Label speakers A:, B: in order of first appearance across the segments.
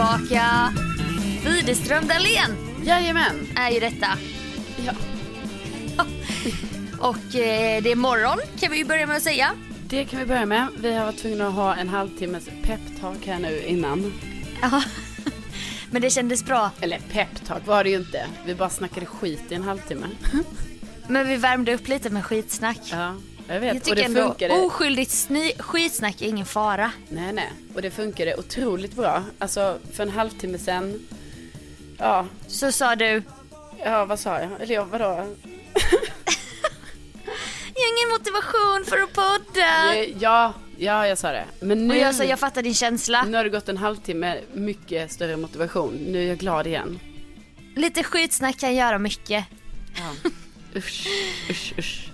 A: Tillbaka! Widerström Dahlén
B: Jajamän.
A: är ju detta.
B: Ja.
A: Och eh, det är morgon kan vi ju börja med att säga.
B: Det kan vi börja med. Vi har varit tvungna att ha en halvtimmes peptalk här nu innan.
A: Ja. Men det kändes bra.
B: Eller peptalk var det ju inte. Vi bara snackade skit i en halvtimme.
A: Men vi värmde upp lite med skitsnack.
B: Ja, jag vet.
A: Jag
B: och
A: tycker
B: det
A: ändå
B: funkade.
A: oskyldigt sny- skitsnack är ingen fara.
B: Nej, nej. Och det funkade otroligt bra. Alltså för en halvtimme sen. Ja,
A: Så sa du,
B: ja vad sa jag? Eller ja, vadå?
A: jag har ingen motivation för att podda.
B: Ja, ja, jag sa det. Men nu,
A: Och jag sa, jag fattar din känsla.
B: nu har det gått en halvtimme, mycket större motivation. Nu är jag glad igen.
A: Lite skitsnack kan göra mycket.
B: Usch, usch, usch.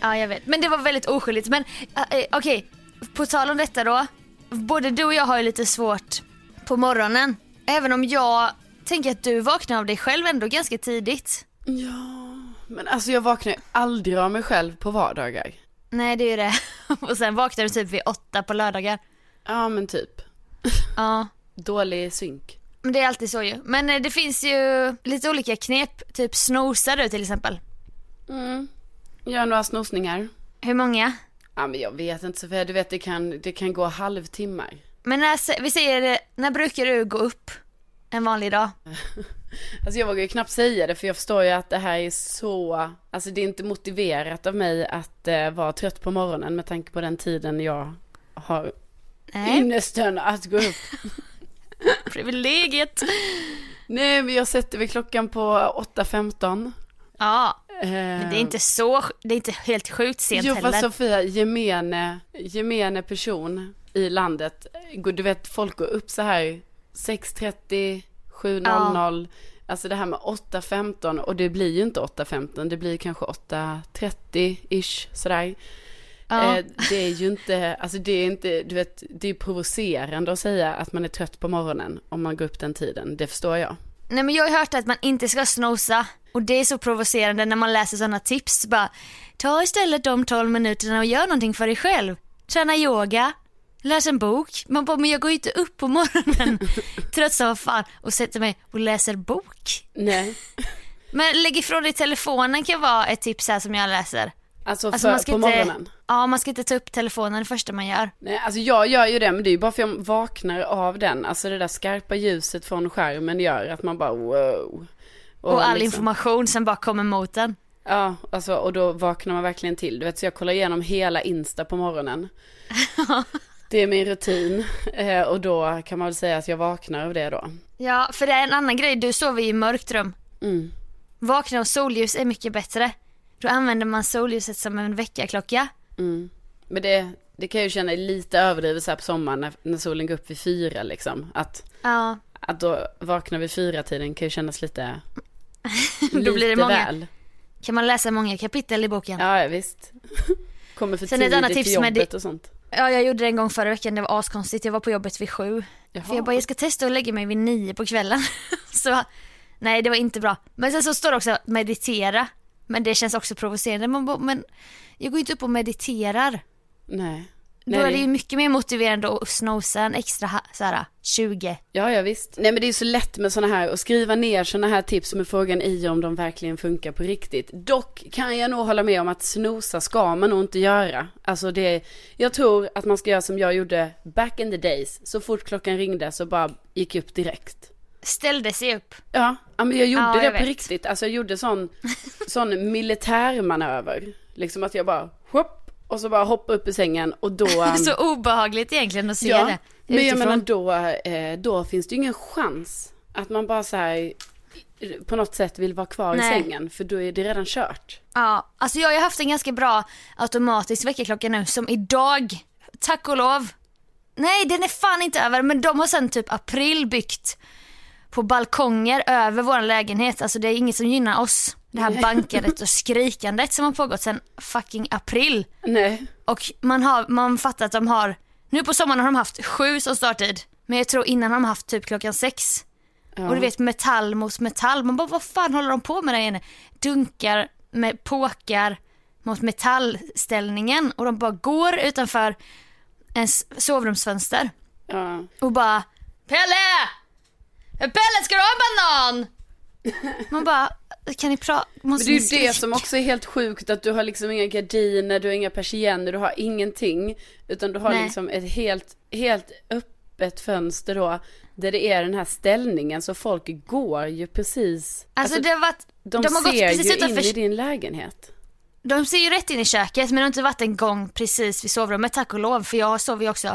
A: Ja, jag vet. Men det var väldigt oskyldigt. Men äh, okej, på tal om detta då. Både du och jag har ju lite svårt på morgonen. Även om jag tänker att du vaknar av dig själv ändå ganska tidigt.
B: Ja, men alltså jag vaknar ju aldrig av mig själv på vardagar.
A: Nej, det är ju det. Och sen vaknar du typ vid åtta på lördagar.
B: Ja, men typ.
A: Ja,
B: Dålig synk.
A: men det är alltid så ju. Men eh, det finns ju lite olika knep. Typ snosar du till exempel.
B: Mm. Gör några snosningar.
A: Hur många?
B: Ja, men jag vet inte Sofia, du vet det kan, det kan gå halvtimmar.
A: Men när, vi säger, när brukar du gå upp en vanlig dag?
B: Alltså jag vågar ju knappt säga det för jag förstår ju att det här är så, alltså det är inte motiverat av mig att eh, vara trött på morgonen med tanke på den tiden jag har
A: Nej,
B: ynnesten att gå upp.
A: privilegiet.
B: Nej men jag sätter väl klockan på 8.15.
A: Ja,
B: Eh,
A: men det är inte så, det är inte helt sjukt sent
B: Jo
A: heller.
B: fast Sofia, gemene, gemene person i landet, du vet folk går upp så här 6.30, 7.00, alltså det här med 8.15 och det blir ju inte 8.15, det blir kanske 8.30-ish sådär.
A: Ja.
B: Eh, det är ju inte, alltså det är inte, du vet, det är provocerande att säga att man är trött på morgonen om man går upp den tiden, det förstår jag.
A: Nej men jag har hört att man inte ska snosa och det är så provocerande när man läser sådana tips. Bara, ta istället de 12 minuterna och gör någonting för dig själv. Träna yoga, läs en bok. Man bara, men jag går ju inte upp på morgonen trött som fan och sätter mig och läser bok.
B: Nej.
A: Men lägg ifrån dig telefonen kan vara ett tips här som jag läser.
B: Alltså,
A: Alltså
B: för,
A: man ska
B: på
A: inte,
B: morgonen.
A: ja man ska inte ta upp telefonen det första man gör.
B: Nej, alltså jag gör ju det, men det är ju bara för jag vaknar av den. Alltså det där skarpa ljuset från skärmen gör att man bara wow.
A: Och, all
B: liksom-
A: information som bara kommer mot en.
B: Ja, alltså och då vaknar man verkligen till. Du vet, så jag kollar igenom hela Insta på morgonen. det är min rutin. Eh, och då kan man väl säga att jag vaknar av det då.
A: Ja, för det är en annan grej, du sover i mörkt rum.
B: Mm.
A: Vakna av solljus är mycket bättre. Då använder man solljuset som en väckarklocka.
B: Mm. Men det, det kan jag ju känna är lite överdrivet så här på sommaren när, när solen går upp vid fyra liksom. Att,
A: Ja,
B: att då vakna vid fyra tiden kan ju kännas lite,
A: då blir det många.
B: väl.
A: Kan man läsa många kapitel i boken.
B: Ja, visst. Kommer för
A: Sen ett
B: tidigt
A: annat
B: till
A: tips med
B: jobbet
A: det-
B: och sånt.
A: Ja, jag gjorde det en gång förra veckan, det var askonstigt. Jag var på jobbet vid sju.
B: Jaha.
A: För jag bara, jag ska testa att lägga mig vid nio på kvällen. så, nej det var inte bra. Men sen så står det också meditera. Men det känns också provocerande. Man bara, men jag går inte upp och mediterar.
B: Nej.
A: Då
B: Nej,
A: är det ju mycket mer motiverande att snosa en extra så här, 20.
B: Ja, ja visst. Nej men det är ju så lätt med sådana här, att skriva ner sådana här tips med frågan i om de verkligen funkar på riktigt. Dock kan jag nog hålla med om att snosa ska man nog inte göra. Alltså det, jag tror att man ska göra som jag gjorde back in the days. Så fort klockan ringde så bara gick jag upp direkt.
A: Ställde sig upp.
B: Ja, ja men jag gjorde
A: Ja,
B: det
A: jag
B: på
A: vet.
B: riktigt. Alltså jag gjorde sån, sån militärmanöver. Liksom att jag bara, hopp, och så bara hoppa upp i sängen och då...
A: så obehagligt egentligen att se
B: ja,
A: det.
B: men jag
A: utifrån.
B: menar då, eh, då finns det ju ingen chans att man bara så här på något sätt vill vara kvar i
A: Nej.
B: sängen för då är det redan kört.
A: Ja, alltså jag har haft en ganska bra automatisk väckarklocka nu som idag, tack och lov. Nej den är fan inte över men de har sen typ april byggt på balkonger över vår lägenhet. Alltså det är inget som gynnar oss. Det här bankandet och skrikandet som har pågått sen fucking april.
B: Nej,
A: Och man har, man fattar att de har, nu på sommaren har de haft sju som starttid. Men jag tror innan har de haft typ klockan sex.
B: ja.
A: Och du vet metall mot metall. Man bara vad fan håller de på med där inne? Dunkar med påkar mot metallställningen och de bara går utanför ens sovrumsfönster
B: ja.
A: och bara Pelle! Pelle ska du ha en banan? Man bara kan ni prata?
B: Men det är ju det som också är helt sjukt att du har liksom inga gardiner, du har inga persienner, du har ingenting. Utan du har
A: Nej.
B: liksom ett helt, helt öppet fönster då. Där det är den här ställningen så folk går ju precis.
A: Alltså, det har varit,
B: de,
A: de har gått
B: ser
A: precis
B: ju in
A: utanför
B: i din lägenhet.
A: De ser ju rätt in i köket men det har inte varit en gång precis vid sovrummet tack och lov för jag sover ju också.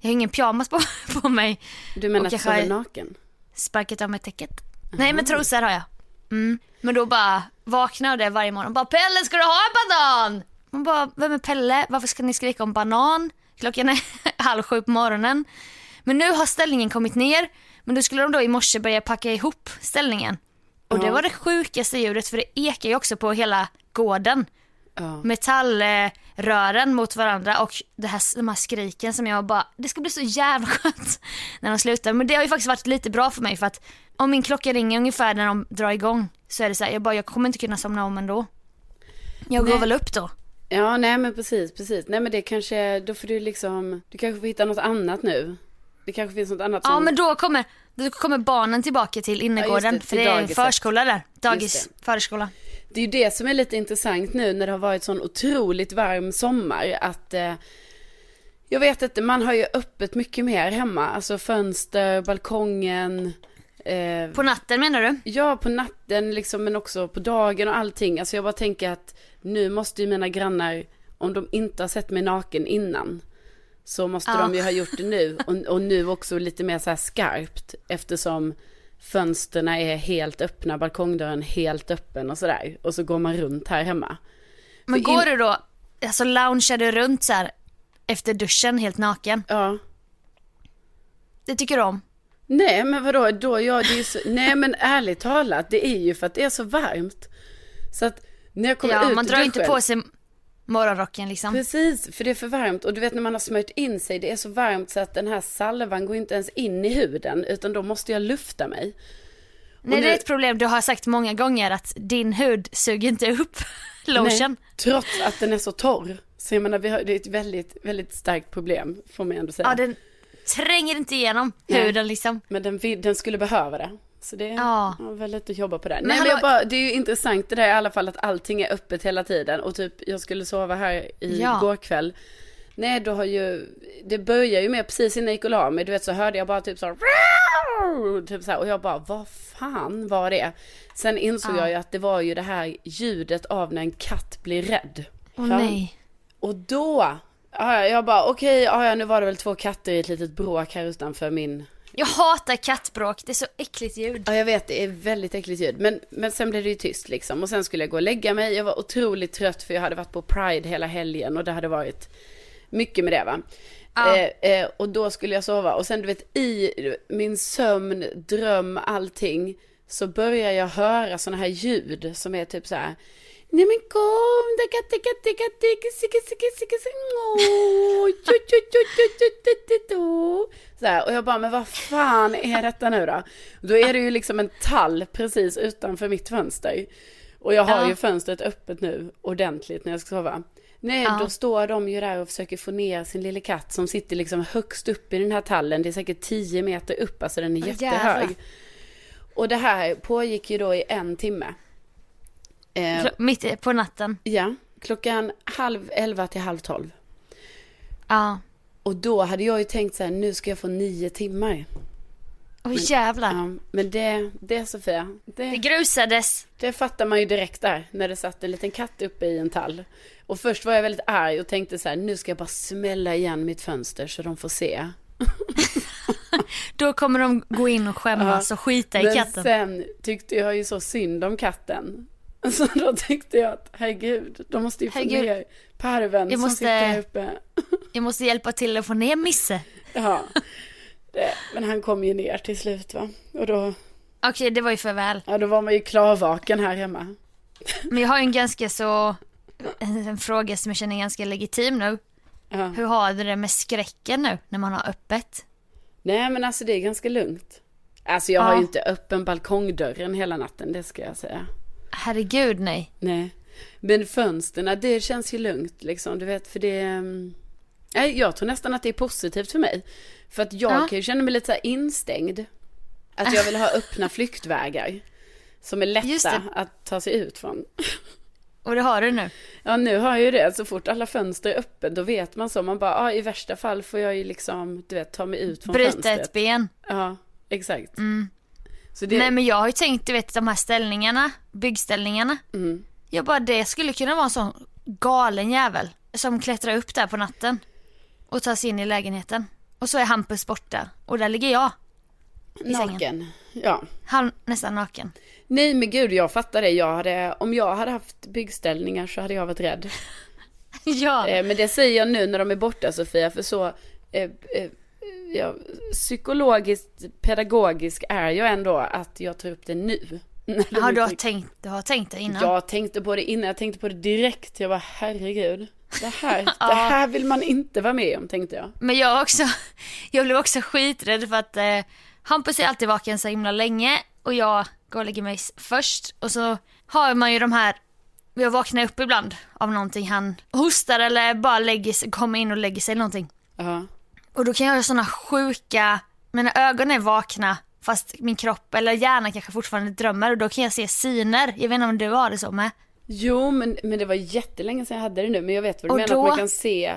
A: Jag har ingen pyjamas på, på mig.
B: Du menar att du sover naken?
A: Sparkat av mig täcket. Nej men trosor har jag. Mm. Men då bara vaknar jag varje morgon. Bara Pelle ska du ha en banan? Man bara, vem är Pelle? Varför ska ni skrika om banan? Klockan är halv sju på morgonen. Men nu har ställningen kommit ner. Men då skulle de då i morse börja packa ihop ställningen. Och det var det sjukaste ljudet för det ekar ju också på hela gården.
B: Ja.
A: Metallrören mot varandra och det här, de här skriken som jag bara, det ska bli så jävla skönt när de slutar. Men det har ju faktiskt varit lite bra för mig för att om min klocka ringer ungefär när de drar igång så är det så här, jag bara, jag kommer inte kunna somna om ändå. Jag går
B: Nej.
A: väl upp då.
B: Ja, nej men precis, precis. Nej men det kanske, då får du liksom, du kanske får hitta något annat nu. Det kanske finns något annat som...
A: Ja men då kommer, då kommer barnen tillbaka till innergården
B: just det,
A: för
B: till
A: det är
B: dagiset.
A: förskola där. Dagis, förskola.
B: Det är ju det som är lite intressant nu när det har varit sån otroligt varm sommar. Att eh, jag vet inte, man har ju öppet mycket mer hemma. Alltså fönster, balkongen. Eh,
A: På natten menar du?
B: ja, på natten liksom, men också på dagen och allting. Alltså jag bara tänker att nu måste ju mina grannar, om de inte har sett mig naken innan, så måste
A: Ja.
B: de ju ha gjort det nu. Och, och nu också lite mer så här skarpt, eftersom fönsterna är helt öppna, balkongdörren helt öppen och sådär. Och så går man runt här hemma.
A: Men går du då, alltså loungear du runt så här efter duschen helt naken?
B: Ja.
A: Det tycker du om?
B: Nej men vadå, då, ja, det är så, nej men ärligt talat, det är ju för att det är så varmt. Så att när jag kommer
A: Ja,
B: ut
A: man drar inte
B: duschen-
A: på sig morgonrocken liksom.
B: Precis, för det är för varmt. Och du vet när man har smörjt in sig, det är så varmt så att den här salvan går inte ens in i huden, utan då måste jag lufta mig. Och
A: Nej det
B: nu-
A: är ett problem du har sagt många gånger att din hud suger inte upp lotion.
B: Nej, trots att den är så torr. Så jag menar, vi har, det är ett väldigt, väldigt starkt problem, får man ändå säga.
A: Ja den tränger inte igenom
B: Nej.
A: huden liksom.
B: Men den, den skulle behöva det. Så det
A: Ja.
B: ja. lite att jobba på det.
A: Men
B: Nej men jag bara, det är ju intressant det där i alla fall att allting är öppet hela tiden. Och typ jag skulle sova här i
A: Ja.
B: går kväll. Nej då har ju, det börjar ju med precis innan jag gick och la mig. Du vet så hörde jag bara typ så typ så här. Och jag bara, vad fan var det? Sen insåg
A: Ja.
B: jag ju att det var ju det här ljudet av när en katt blir rädd.
A: Åh nej.
B: Och då, ja, jag bara okej, ja, nu var det väl två katter i ett litet bråk här utanför min
A: Jag hatar kattbråk, det är så äckligt ljud.
B: Ja, jag vet, det är väldigt äckligt ljud. Men, men sen blev det ju tyst liksom. Och sen skulle jag gå och lägga mig. Jag var otroligt trött för jag hade varit på Pride hela helgen och det hade varit mycket med det va.
A: Ja.
B: Eh, eh, och då skulle jag sova. Och sen du vet i min sömn, dröm, allting. Så börjar jag höra sådana här ljud som är typ så här. Nej men kom, da katte katte katte sicke sicke sicke så här, och jag bara, men vad fan är detta nu då? Då är det ju liksom en tall precis utanför mitt fönster. Och jag har ju fönstret öppet nu ordentligt när jag ska sova. Nej,
A: Ja.
B: då står de ju där och försöker få ner sin lille katt som sitter liksom högst upp i den här tallen. Det är säkert 10 meter upp, alltså den är jättehög.
A: jävlar.
B: Och det här pågick ju då i en timme. Eh,
A: Mitt på natten.
B: ja, klockan halv elva till halv tolv.
A: Ja.
B: Och då hade jag ju tänkt så här, nu ska jag få nio timmar.
A: Åh jävlar.
B: Ja, men det, det Sofia,
A: Det
B: det,
A: grusades.
B: det fattar man ju direkt där när det satt en liten katt uppe i en tall. Och först var jag väldigt arg och tänkte så här, nu ska jag bara smälla igen mitt fönster så de får se.
A: Då kommer de gå in och skämmas och skita i
B: Men
A: katten.
B: sen tyckte jag ju så synd om katten. Så då tyckte jag att, herregud, de måste ju få
A: Herregud.
B: ner parven
A: Jag
B: som
A: måste-
B: sitter här uppe.
A: Jag måste hjälpa till att få ner Misse.
B: Ja, det, men han kom ju ner till slut va. Och då,
A: Okej, det var ju för väl.
B: ja, då var man ju klarvaken här hemma.
A: Men jag har ju en ganska så, en, fråga som jag känner ganska legitim nu.
B: Ja.
A: Hur har du det med skräcken nu när man har öppet?
B: Nej men alltså det är ganska lugnt. Alltså jag har
A: Ja.
B: ju inte öppen balkongdörren hela natten, det ska jag säga.
A: Herregud nej.
B: Nej. Men fönsterna, det känns ju lugnt liksom. Du vet, för det... mm, Nej, jag tror nästan att det är positivt för mig. För att jag
A: Ja.
B: kan ju känna mig lite så instängd. Att jag vill ha öppna flyktvägar. Som är lätta att ta sig ut från.
A: Och det har du nu.
B: Ja, nu har jag ju det. Så fort alla fönster är öppet, då vet man så. Man bara, ja, i värsta fall får jag ju liksom, du vet, ta mig ut från
A: Bryta
B: fönstret.
A: ett ben.
B: Ja, exakt. Så det...
A: Nej men jag har ju tänkt, du vet de här ställningarna, byggställningarna.
B: Mm.
A: Jag bara, det skulle kunna vara en sån galen jävel som klättrar upp där på natten och tar sig in i lägenheten. Och så är Hampus borta och där ligger jag. i sängen.
B: Naken. Ja.
A: Han nästan naken.
B: Nej men gud, jag fattar det. Jag hade, om jag hade haft byggställningar så hade jag varit rädd.
A: ja.
B: Eh, men det säger jag nu när de är borta Sofia, för så eh, eh, ja, psykologiskt pedagogisk är jag ändå att jag tar upp det nu.
A: Ja, du har tänkt, du har tänkt det innan.
B: Jag tänkte på det innan, jag tänkte på det direkt. Jag var herregud, det här, det här vill man inte vara med om tänkte jag.
A: Men jag också, jag blev också skiträdd för att eh, Hampus är alltid vaken så himla länge och jag går och lägger mig först och så har man ju de här, jag vaknar upp ibland av någonting, han hostar eller bara lägger sig, kommer in och lägger sig eller någonting.
B: Ja.
A: Och då kan jag göra sådana sjuka, mina ögon är vakna fast min kropp eller hjärnan kanske fortfarande drömmer och då kan jag se syner. Jag vet inte om du har det så med.
B: Jo, men, men det var jättelänge sedan jag hade det nu. Men jag vet vad du
A: Och
B: menar,
A: då-
B: att man kan se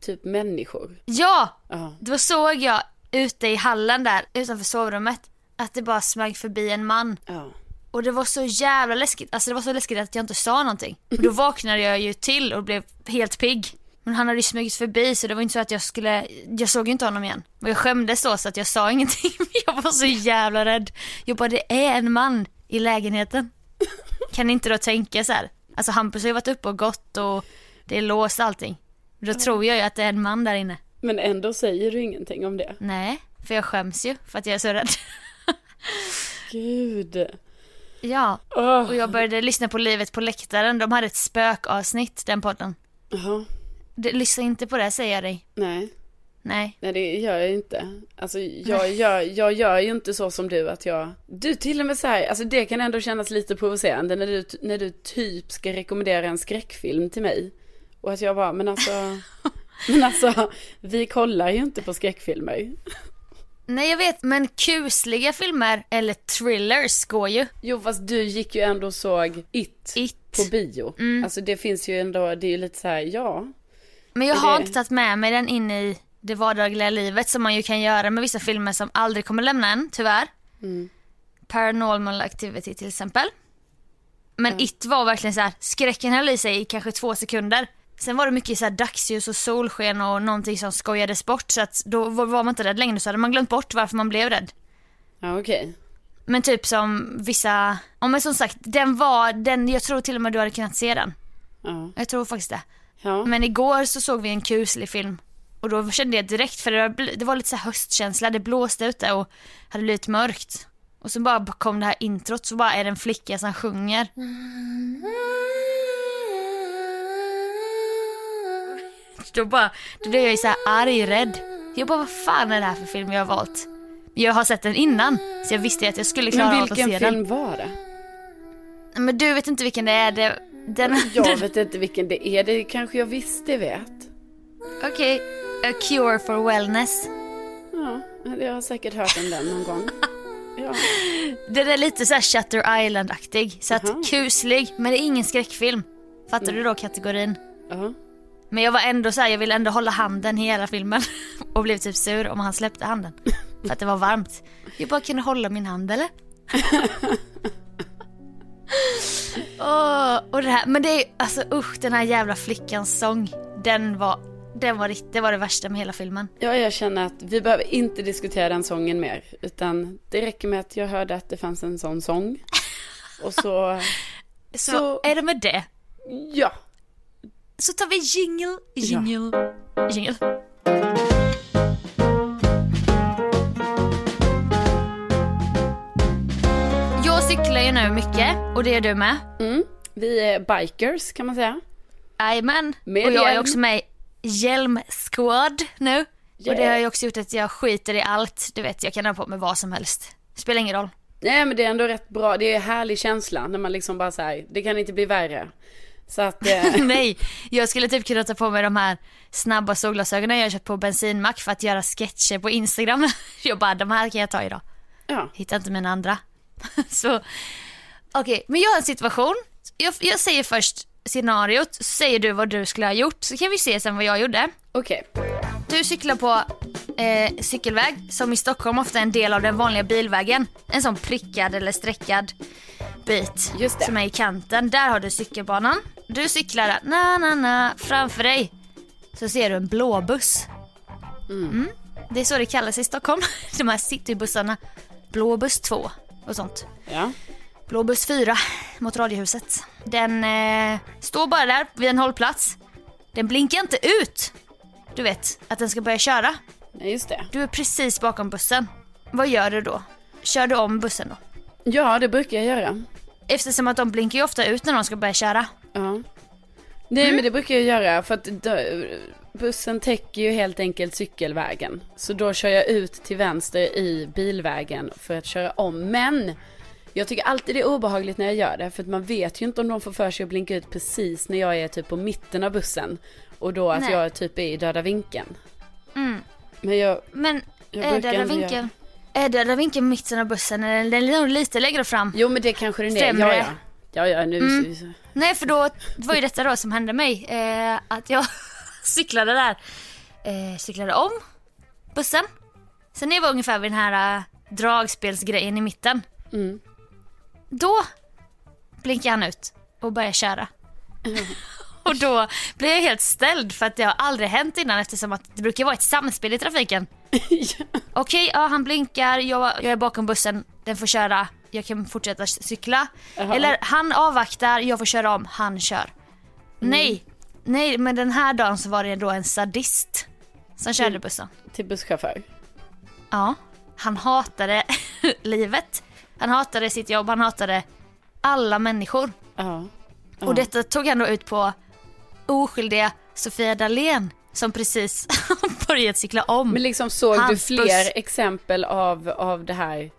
B: typ människor.
A: Ja!
B: Ja.
A: Då såg jag ute i hallen där utanför sovrummet att det bara smög förbi en man.
B: Ja.
A: Och det var så jävla läskigt, alltså det var så läskigt att jag inte sa någonting. Och då vaknade jag ju till och blev helt pigg. Men han hade ju smugit förbi så det var inte så att jag skulle, jag såg ju inte honom igen. Och jag skämdes då så att jag sa ingenting. Jag var så jävla rädd. Jag bara, det är en man i lägenheten. Kan ni inte då tänka så här? Alltså Hampus har ju varit uppe och gått och det är låst allting. Då tror jag ju att det är en man där inne.
B: Men ändå säger du ingenting om det.
A: Nej, för jag skäms ju för att jag är så rädd.
B: Gud.
A: Ja,
B: Åh.
A: och jag började lyssna på Livet på läktaren. De hade ett spökavsnitt, den podden.
B: Jaha.
A: Lyssna inte på det säger jag dig.
B: Nej.
A: Nej.
B: Nej, det gör jag inte. Alltså, jag gör, jag gör ju inte så som du att jag... Du till och med så här, alltså det kan ändå kännas lite provocerande när du, när du typ ska rekommendera en skräckfilm till mig. Och att jag bara, men alltså... men alltså, vi kollar ju inte på skräckfilmer.
A: Nej jag vet, men kusliga filmer eller thrillers går ju.
B: Jo fast du gick ju ändå och såg It,
A: It.
B: på bio.
A: Mm.
B: Alltså det finns ju ändå, det är ju lite så här, ja.
A: Men jag har
B: det-
A: inte tagit med mig den in i det vardagliga livet som man ju kan göra med vissa filmer som aldrig kommer lämna en, tyvärr.
B: Mm.
A: Paranormal activity till exempel. Men It var verkligen så här, skräcken höll i sig i kanske två sekunder. Sen var det mycket så här dagsljus och solsken och någonting som skojades bort så att då var man inte rädd längre så hade man glömt bort varför man blev rädd.
B: Ja okej.
A: Men typ som vissa, ja men som sagt den var, den, jag tror till och med du hade kunnat se den.
B: Ja.
A: Jag tror faktiskt det.
B: Ja.
A: Men igår så såg vi en kuslig film. Och då kände jag direkt, för det var, bl- det var lite så höstkänsla, det blåste ute och hade blivit mörkt. Och så bara kom det här introt, så bara är det en flicka som sjunger. Då bara, då blev jag ju så här arg, rädd. Jag bara, vad fan är det här för film jag har valt? Jag har sett den innan, så jag visste ju att jag skulle klara
B: Men
A: av att
B: vilken
A: se
B: film
A: den.
B: var det?
A: Men du vet inte vilken det är. Det, den,
B: Jag vet inte vilken det är, det kanske jag visste vet.
A: Okej, A Cure for Wellness.
B: Ja, jag har säkert hört om den någon gång. Ja.
A: Den är lite så här Shutter Island-aktig. Så att
B: Jaha.
A: kuslig, men det är ingen skräckfilm. Fattar du då kategorin?
B: Ja.
A: Men jag var ändå så här, jag ville ändå hålla handen hela filmen. Och blev typ sur om han släppte handen. För att det var varmt. Jag bara kunde hålla min hand eller? Åh, och det här, men det är alltså usch den här jävla flickans sång. Den var, den var, det var det värsta med hela filmen.
B: ja, jag känner att vi behöver inte diskutera den sången mer. Utan det räcker med att jag hörde att det fanns en sån sång. Och så,
A: Så,
B: Så-
A: är det med det.
B: ja.
A: Så tar vi jingle, jingle, jingle. Nu mycket och det är du med.
B: Mm. Vi är bikers kan man säga.
A: Jajamän. Och jag är också med i Hjälm Squad nu. Och det
B: Yeah.
A: har ju också gjort att jag skiter i allt. Du vet, jag kan ha på mig vad som helst. Spelar ingen roll.
B: Nej men det är ändå rätt bra, det är en härlig känsla när man liksom bara säger det kan inte bli värre. Så att, eh,
A: Nej, jag skulle typ kunna ta på mig de här snabba solglasögonen jag köpt på bensinmack för att göra sketcher på Instagram. Jag bara, de här kan jag ta idag.
B: ja.
A: Hittar inte mina andra. Så, okej, men jag har en situation. Jag, jag säger först scenariot, så säger du vad du skulle ha gjort, så kan vi se sen vad jag gjorde.
B: Okej.
A: Du cyklar på eh, cykelväg som i Stockholm ofta är en del av den vanliga bilvägen. En sån prickad eller streckad bit som är i kanten. Där har du cykelbanan. Du cyklar na na na, framför dig så ser du en blåbuss. Mm. Det är så det kallas i Stockholm, de här citybussarna. Blåbuss 2 och sånt.
B: Ja.
A: Blåbuss 4 mot Radiohuset. Den eh, står bara där vid en hållplats. Den blinkar inte ut. Du vet, att den ska börja köra.
B: Nej, just det.
A: Du är precis bakom bussen. Vad gör du då? Kör du om bussen då?
B: Ja, det brukar jag göra.
A: Eftersom att de blinkar ju ofta ut när de ska börja köra.
B: Ja. Nej, men det brukar jag göra för att bussen täcker ju helt enkelt cykelvägen. Så då kör jag ut till vänster i bilvägen för att köra om. Men jag tycker alltid det är obehagligt när jag gör det. För att man vet ju inte om de får för sig att blinka ut precis när jag är typ på mitten av bussen. Och då att
A: Nej.
B: jag typ är i döda vinkeln.
A: Mm.
B: Men jag,
A: Men
B: Jag
A: är döda vinkeln?
B: göra-
A: Är döda vinkeln mitten av bussen eller den är nog lite längre fram?
B: jo men det kanske den är.
A: Främre.
B: Ja, ja. Ja, ja, nu
A: Mm.
B: så-
A: Nej för då det var ju detta då som hände mig. Eh, att jag cyklade där. Eh, cyklade om bussen. Sen när jag var ungefär vid den här eh, dragspelsgrejen i mitten.
B: Mm.
A: Då blinkade han ut och började köra. och då blev jag helt ställd för att det har aldrig hänt innan eftersom att det brukar vara ett samspel i trafiken. Okej, ja han blinkar, jag, jag är bakom bussen, den får köra, jag kan fortsätta cykla.
B: Jaha.
A: Eller han avvaktar, jag får köra om, han kör. Nej, nej men den här dagen så var det då en sadist som körde bussen.
B: Till busschaufför.
A: Ja, han hatade livet, han hatade sitt jobb, han hatade alla människor.
B: Ja.
A: Och detta tog han då ut på oskyldiga Sofia Dalén som precis börjat cykla om.
B: Men liksom såg du
A: Hans
B: fler
A: buss.
B: exempel av, av det här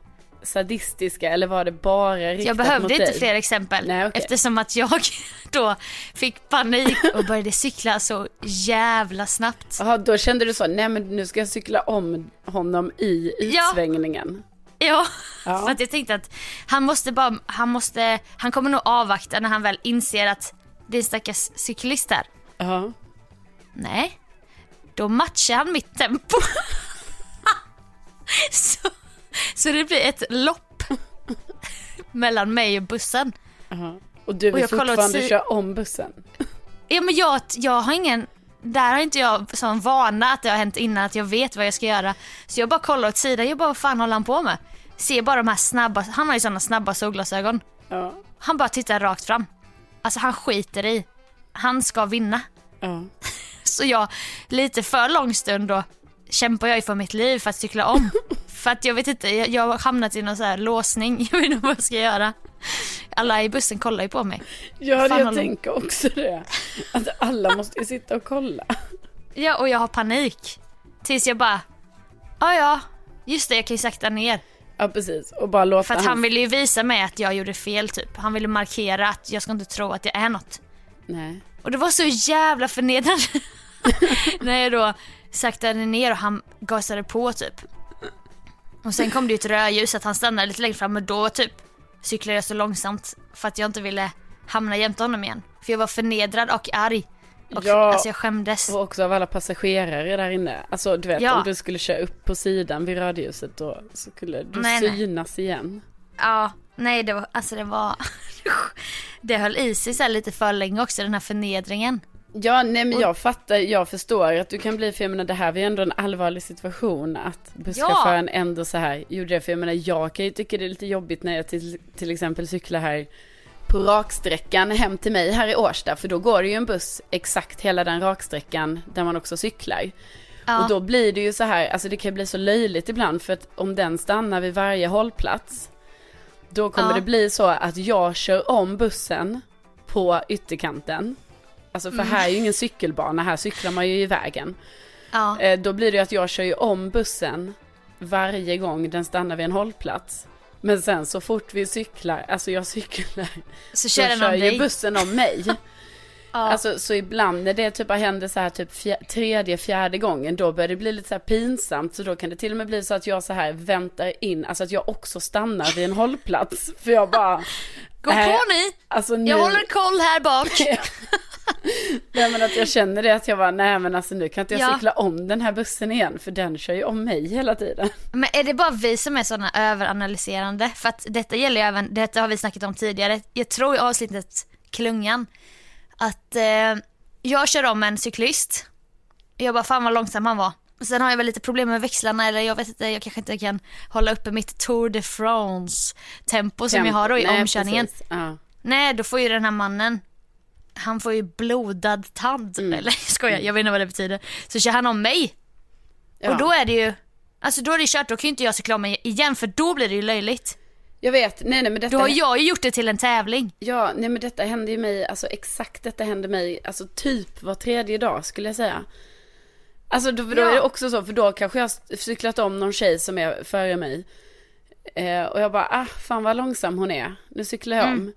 B: sadistiska eller var det bara riktat
A: Jag behövde
B: mot
A: inte
B: dig?
A: fler exempel
B: Nej, okej.
A: eftersom att jag då fick panik och började cykla så jävla snabbt.
B: Jaha, då kände du så, nej men nu ska jag cykla om honom i utsvängningen.
A: Ja,
B: Ja.
A: för att jag tänkte att han måste bara, han måste, han kommer nog avvakta när han väl inser att det är en stackars cyklist här.
B: Ja.
A: Nej, då matchar han mitt tempo. så, så det blir ett lopp mellan mig och bussen.
B: ja. Och du vill
A: Och jag åt
B: fortfarande
A: si-
B: köra om bussen?
A: Ja men jag, jag har ingen, där har inte jag sån vana att det har hänt innan att jag vet vad jag ska göra. Så jag bara kollar åt sidan, jag bara vad fan håller han på med? Ser bara de här snabba, han har ju såna snabba solglasögon.
B: Ja.
A: Han bara tittar rakt fram. Alltså han skiter i. Han ska vinna.
B: Ja.
A: Så jag, lite för lång stund då, kämpar jag ju för mitt liv för att cykla om. för att jag vet inte, jag, jag har hamnat i någon så här låsning, jag vet inte vad jag ska göra. Alla i bussen kollar ju på mig.
B: Ja,
A: Fan,
B: jag
A: håller-
B: tänker också det. Att alla måste ju sitta och kolla.
A: Ja, och jag har panik. Tills jag bara, ja ja, just det jag kan ju sakta ner.
B: Ja, precis. Och bara låta
A: För att han ville ju visa mig att jag gjorde fel typ. Han ville markera att jag ska inte tro att jag är något.
B: Nej.
A: Och det var så jävla förnedrande. När jag då saktade ner och han gasade på typ. Och sen kom det ju ett rödljus att han stannade lite längre fram och då typ cyklade jag så långsamt för att jag inte ville hamna jämte honom igen. För jag var förnedrad och arg. Och
B: Ja.
A: alltså jag skämdes.
B: Och också av alla passagerare där inne. Alltså du vet
A: Ja.
B: om du skulle köra upp på sidan vid rödljuset då skulle du
A: Nej, nej.
B: synas igen.
A: Ja, nej det var, alltså det var, det höll i sig så lite för länge också den här förnedringen.
B: Ja, nej men jag fattar, jag förstår att du kan bli, för jag menar det här var ju ändå en allvarlig situation att busschauffören ändå så här gjorde det. För jag menar jag kan ju tycka det är lite jobbigt när jag till, till exempel cyklar här på raksträckan hem till mig här i Årsta. För då går det ju en buss exakt hela den raksträckan där man också cyklar.
A: Ja.
B: Och då blir det ju så här, alltså det kan bli så löjligt ibland för att om den stannar vid varje hållplats då kommer
A: Ja.
B: det bli så att jag kör om bussen på ytterkanten. Alltså för här är ju ingen cykelbana, här cyklar man ju i vägen.
A: Ja,
B: Eh, då blir det ju att jag kör ju om bussen varje gång den stannar vid en hållplats. Men sen så fort vi cyklar, alltså jag cyklar,
A: så kör den
B: kör ju
A: dig.
B: bussen om mig.
A: Ja.
B: Alltså så ibland när det typ händer så här typ fjär, tredje, fjärde gången då börjar det bli lite så här pinsamt så då kan det till och med bli så att jag så här väntar in, alltså att jag också stannar vid en hållplats. För jag bara...
A: Gå på
B: äh,
A: ni!
B: Alltså nu,
A: Jag håller koll här bak.
B: nej men att jag känner det att jag bara, nej men alltså nu kan inte jag
A: Ja.
B: cykla om den här bussen igen för den kör ju om mig hela tiden.
A: Men är det bara vi som är sådana överanalyserande? För att detta gäller ju även, detta har vi snackat om tidigare. Jag tror i avsnittet Klungan att eh, jag kör om en cyklist. Jag bara fan vad långsam han var. Sen har jag väl lite problem med växlarna eller jag vet inte, jag kanske inte kan hålla uppe mitt Tour de France tempo som jag har då i
B: Nej,
A: omkörningen.
B: Ja.
A: Nej, då får ju den här mannen, han får ju blodad tand.
B: Mm.
A: Eller jag skojar, jag vet inte vad det betyder. Så kör han om mig.
B: Ja.
A: Och då är det ju, alltså då är det kört, då kan ju inte jag cykla om mig igen för då blir det ju löjligt.
B: Jag vet, nej nej men detta...
A: Då har jag ju gjort det till en tävling.
B: Ja, nej men detta händer ju mig, alltså exakt detta händer mig, alltså typ var tredje dag skulle jag säga. Alltså då, då
A: Ja.
B: är det också så, för då kanske jag har cyklat om någon tjej som är före mig. Eh, och jag bara, ah fan vad långsam hon är, nu cyklar jag om.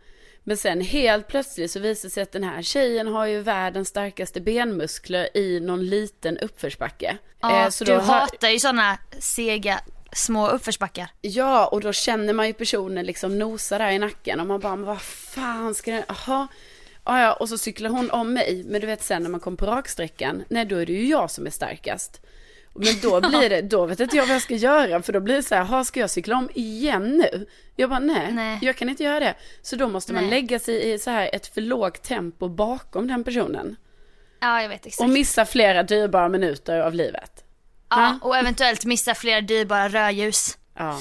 B: Men sen helt plötsligt så visar det sig att den här tjejen har ju världens starkaste benmuskler i någon liten uppförsbacke.
A: Ja,
B: Eh, så
A: du
B: har-
A: hatar ju sådana sega små uppförsbackar.
B: Ja, och då känner man ju personen liksom nosa där i nacken och man bara, men vad fan ska den, jaha. Ja, ja, och så cyklar hon om mig, men du vet sen när man kommer på raksträckan, nej då är det ju jag som är starkast. Men då blir det, då vet inte jag vad jag ska göra, för då blir det så här, "Ha, ska jag cykla om igen nu? Jag bara, nej,
A: Nej.
B: jag kan inte göra det. Så då måste man
A: Nej.
B: lägga sig i så här ett för lågt tempo bakom den personen.
A: Ja, jag vet exakt.
B: Och missa flera dyrbara minuter av livet.
A: ja, och eventuellt missa flera dyrbara rödljus.
B: Ja.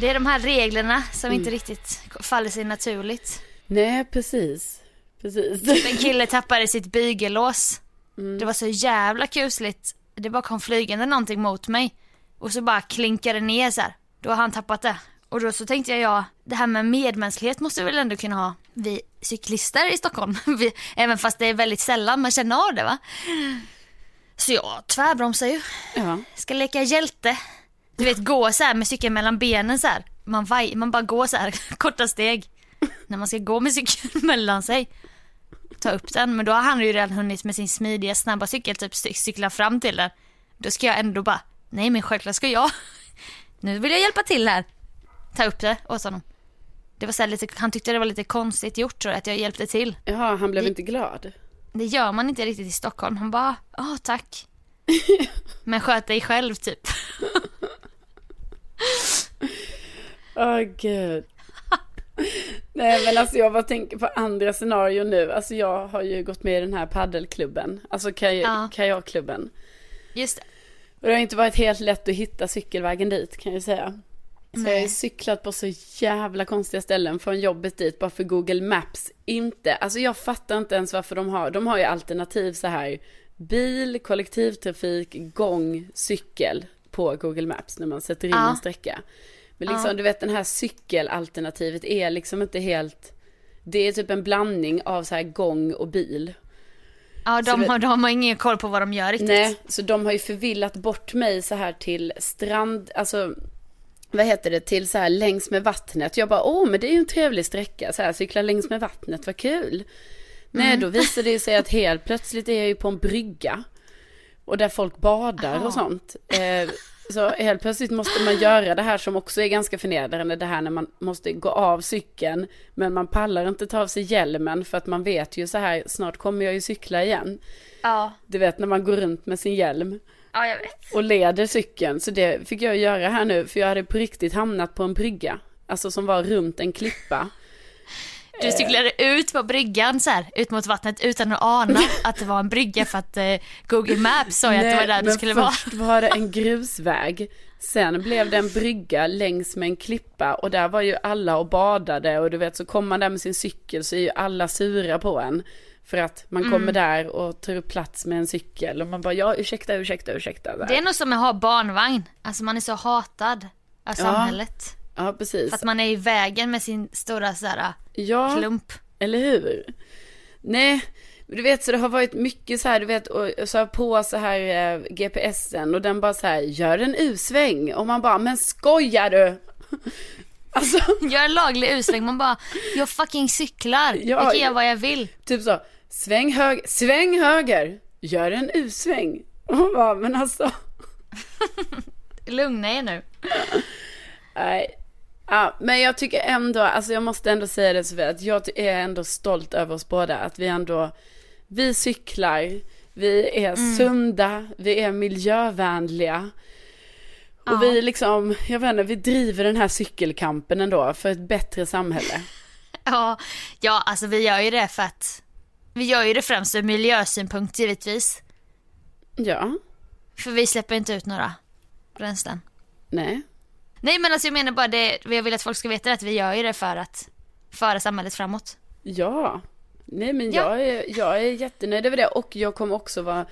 A: Det är de här reglerna som
B: Mm.
A: inte riktigt faller sig naturligt.
B: Nej, precis. Precis.
A: En kille tappade sitt bygellås.
B: Mm.
A: Det var så jävla kusligt. Det bara kom flygande någonting mot mig. Och så bara klinkade det ner så här. Då har han tappat det. Och då så tänkte jag, ja, det här med medmänsklighet måste vi väl ändå kunna ha vi cyklister i Stockholm. Vi, även fast det är väldigt sällan man känner av det va. Så jag tvärbromsar ju.
B: Ja.
A: Ska leka hjälte. Du vet gå så här med cykeln mellan benen så här. Man, vaj, man bara går så här korta steg. När man ska gå med cykeln mellan sig. Ta upp den. Men då har han ju redan hunnit med sin smidiga snabba cykel typ cy- cykla fram till den. Då ska jag ändå bara, nej men självklart ska jag. Nu vill jag hjälpa till här. Ta upp det åt honom. Det var så lite, han tyckte det var lite konstigt gjort tror jag, att jag hjälpte till.
B: Jaha, han blev
A: Det-
B: inte glad.
A: Det gör man inte riktigt i Stockholm. Han bara, ja tack. Men sköt dig själv typ.
B: Åh gud. Nej men alltså jag bara tänker på andra scenarion nu. Alltså jag har ju gått med i den här paddelklubben. Alltså kaj-
A: Ja.
B: kajakklubben.
A: Just det.
B: Och det har inte varit helt lätt att hitta cykelvägen dit kan jag ju säga. Så jag har cyklat på så jävla konstiga ställen från jobbet dit bara för Google Maps inte. Alltså jag fattar inte ens varför de har, de har ju alternativ så här bil, kollektivtrafik, gång, cykel på Google Maps när man sätter in
A: Ja.
B: en sträcka. Men liksom du vet den här cykelalternativet är liksom inte helt, det är typ en blandning av så här gång och bil.
A: Ja,
B: Så
A: de,
B: det-
A: har, de har ingen koll på vad de gör riktigt.
B: Nej, så de har ju förvillat bort mig så här till strand, alltså vad heter det, till så här längs med vattnet. Jag bara, åh men det är ju en trevlig sträcka, så här cykla längs med vattnet, vad kul. Nej, då visade det sig att helt plötsligt är jag ju på en brygga. Och där folk badar och sånt. Eh, så helt plötsligt måste man göra det här som också är ganska förnedrande. Det här när man måste gå av cykeln. Men man pallar inte ta av sig hjälmen för att man vet ju så här, snart kommer jag ju cykla igen.
A: Ja,
B: Du vet när man går runt med sin hjälm
A: ja jag vet.
B: och leder cykeln. Så det fick jag göra här nu för jag hade på riktigt hamnat på en brygga. Alltså som var runt en klippa.
A: Du cyklade ut på bryggan så här, ut mot vattnet utan att ana att det var en brygga för att eh, Google Maps sa ju att det var där du skulle vara.
B: först var det en grusväg. Sen blev det en brygga längs med en klippa och där var ju alla och badade och du vet så kommer man där med sin cykel så är ju alla sura på en. För att man kommer
A: Mm.
B: där och tar upp plats med en cykel och man bara ja ursäkta, ursäkta, ursäkta. Här.
A: Det är nog som att ha barnvagn. Alltså man är så hatad av samhället.
B: Ja precis.
A: För att man är i vägen med sin stora så här,
B: ja.
A: klump.
B: Eller hur? Nej, du vet så det har varit mycket så här, du vet, och så har på så här eh, GPSen och den bara så här, gör en U-sväng. Och man bara, men skojar du? alltså,
A: Gör en laglig usväng. Man bara, jag fucking cyklar.
B: Ja,
A: jag kan göra vad jag vill.
B: typ så, sväng, hög, sväng höger, gör en U-sväng. Och man bara, men alltså,
A: Lugna er nu.
B: nej. Ja, men jag tycker ändå, alltså jag måste ändå säga det Sofia, att jag är ändå stolt över oss båda. Att vi ändå, vi cyklar, vi är
A: Mm.
B: sunda, vi är miljövänliga. Och
A: Ja.
B: vi liksom, jag vet inte, vi driver den här cykelkampen ändå för ett bättre samhälle.
A: Ja, ja, alltså vi gör ju det för att vi gör ju det främst ur miljösynpunkt givetvis.
B: Ja,
A: För vi släpper inte ut några bränslen.
B: nej,
A: Nej men alltså jag menar bara det, jag vill att folk ska veta att vi gör ju det för att föra samhället framåt.
B: ja. Nej men
A: Ja.
B: jag, är, jag är jättenöjd över det och jag kommer också vara,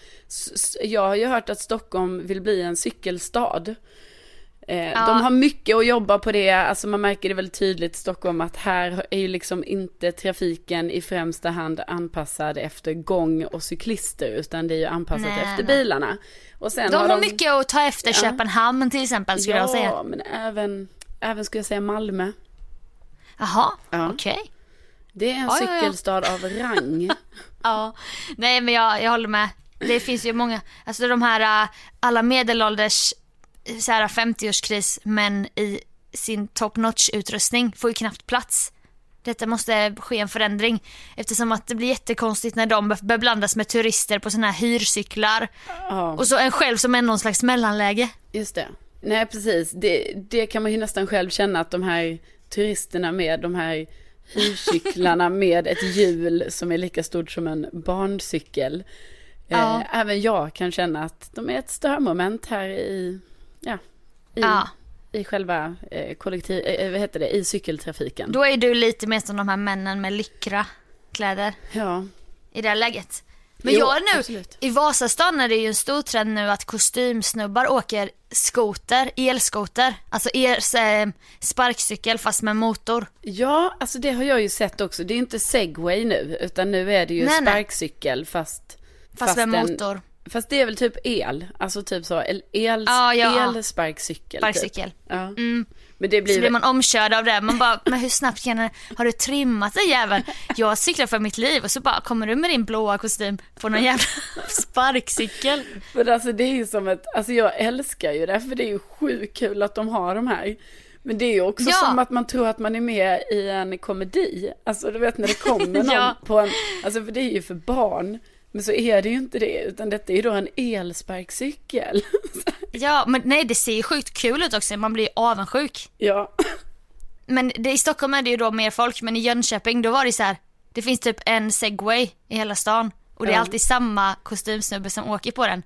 B: jag har ju hört att Stockholm vill bli en cykelstad. Eh,
A: Ja.
B: De har mycket att jobba på det, alltså man märker det väldigt tydligt i Stockholm att här är ju liksom inte trafiken i främsta hand anpassad efter gång och cyklister utan det är ju anpassat
A: Nej,
B: efter
A: nej.
B: bilarna. Och sen
A: De
B: har
A: har mycket att ta efter
B: Ja.
A: Köpenhamn till exempel skulle jag säga.
B: Ja, men även, även skulle jag säga Malmö.
A: Jaha,
B: Ja.
A: okej.
B: Det är en
A: Ja, ja, ja.
B: cykelstad av rang.
A: Ja, nej men jag, jag håller med. Det finns ju många, alltså de här äh, alla medelålders så här 50-årskris men i sin top notch utrustning får ju knappt plats. Detta måste ske en förändring eftersom att det blir jättekonstigt när de bör blandas med turister på såna här hyrcyklar
B: Ja.
A: och så en själv som är någon slags mellanläge.
B: Just det. Nej, precis. Det, det kan man ju nästan själv känna att de här turisterna med de här hyrcyklarna med ett hjul som är lika stort som en barncykel.
A: Ja.
B: Eh, även jag kan känna att de är ett störmoment här i, ja, i,
A: Ja.
B: i själva eh, kollektiv, eh, vad heter det, i cykeltrafiken.
A: Då är du lite mer som de här männen med lyckra kläder.
B: Ja,
A: i det här läget. Men
B: Jo,
A: jag är nu,
B: absolut.
A: i Vasastan är det ju en stor trend nu att kostymsnubbar åker skoter, elskoter, alltså el, eh, sparkcykel fast med motor.
B: ja, alltså det har jag ju sett också. Det är inte segway nu, utan nu är det ju
A: Nej, nej.
B: sparkcykel fast,
A: Fast med
B: en-
A: motor.
B: Fast det är väl typ el, alltså typ så, el, el,
A: Ja, ja.
B: elsparkcykel.
A: Sparkcykel.
B: Typ. Ja. Men det blir
A: Så blir man omkörd av det. Man bara, men hur snabbt kan den, har du trimmat den jäveln? Jag cyklar för mitt liv och så bara kommer du med din blåa kostym på någon jävla sparkcykel.
B: men alltså det är ju som ett, alltså jag älskar ju det, för det är ju sjukt kul att de har de här. Men det är ju också
A: Ja.
B: som att man tror att man är med i en komedi. Alltså du vet när det kommer någon
A: Ja.
B: på en, alltså för det är ju för barn. Men så är det ju inte det, utan detta är ju då en elsparkcykel.
A: Ja, men nej det ser ju sjukt kul ut också, man blir ju avundsjuk.
B: ja.
A: Men det, i Stockholm är det ju då mer folk, men i Jönköping då var det så här. det finns typ en segway i hela stan. Och det är alltid samma kostymsnubbe som åker på den.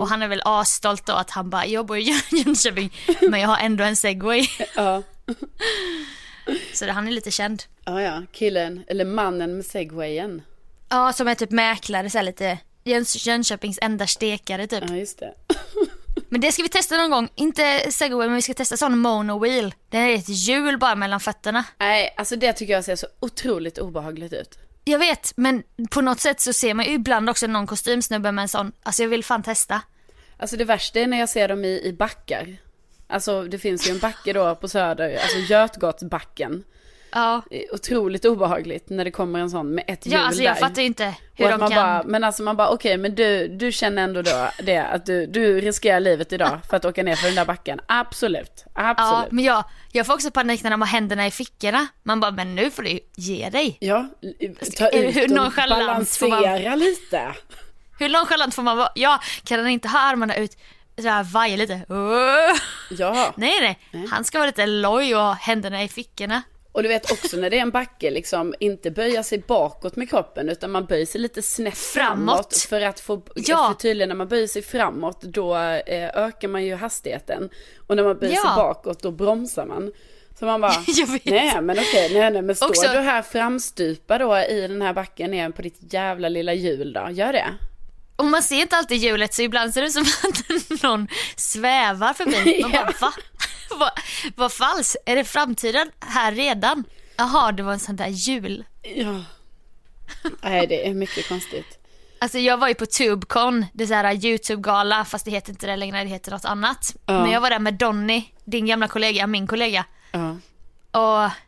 A: Och han är väl asstolt då att han bara, jag bor i Jön- Jönköping, men jag har ändå en segway.
B: Ja.
A: Så han är lite känd.
B: Ja, ja, killen, eller mannen med segwayen.
A: Ja, som är typ mäklare, så här lite Jöns- Jönköpings enda stekare typ.
B: Ja, just det.
A: Men det ska vi testa någon gång. Inte segway, men vi ska testa sån monowheel. Det är ett hjul bara mellan fötterna.
B: Nej, alltså det tycker jag ser så otroligt obehagligt ut.
A: Jag vet, men på något sätt så ser man ju ibland också någon kostymsnubbe med en sån. Alltså jag vill fan testa.
B: Alltså det värsta är när jag ser dem i, i backar. Alltså det finns ju en backe då på Söder, alltså Götgatsbacken.
A: Ja.
B: Är Otroligt obehagligt när det kommer en sån med ett hjul
A: Ja, alltså jag
B: där.
A: fattar ju inte hur de
B: man
A: kan...
B: bara, men alltså man bara okej men du, du känner ändå då det att du, du riskerar livet idag för att åka ner för den där backen. Absolut,
A: Ja,
B: absolut.
A: men jag, jag får också panik när de har händerna i fickorna. Man bara, men nu får du ge dig.
B: Ja, ta
A: Är-
B: ut
A: hur
B: och
A: får man-
B: balansera lite.
A: Hur nonchalant får man vara? Ja, kan han inte ha armarna ut så här lite?
B: Ja.
A: Nej, nej, han ska vara lite loj och ha händerna i fickorna.
B: Och du vet också när det är en backe, liksom inte böja sig bakåt med kroppen utan man böjer sig lite snett framåt.
A: Framåt.
B: för att få,
A: Ja.
B: för tydligen när man böjer sig framåt då eh, ökar man ju hastigheten. Och när man böjer sig
A: Ja.
B: bakåt då bromsar man. Så man bara, nej men okej, nej, nej men står
A: Också-
B: du här framstupa då i den här backen ner på ditt jävla lilla hjul då, gör det.
A: Och man ser inte alltid hjulet så ibland ser det ut som att någon svävar förbi. Man bara, va? Vad vad falskt? Är det framtiden här redan? Jaha, det var en sån där hjul.
B: Ja. Nej det är mycket konstigt.
A: Alltså jag var ju på Tubecon, det är så här YouTube-gala, fast det heter inte det längre, det heter något annat. Men jag var där med Donny, din gamla kollega, min kollega.
B: Ja.
A: Och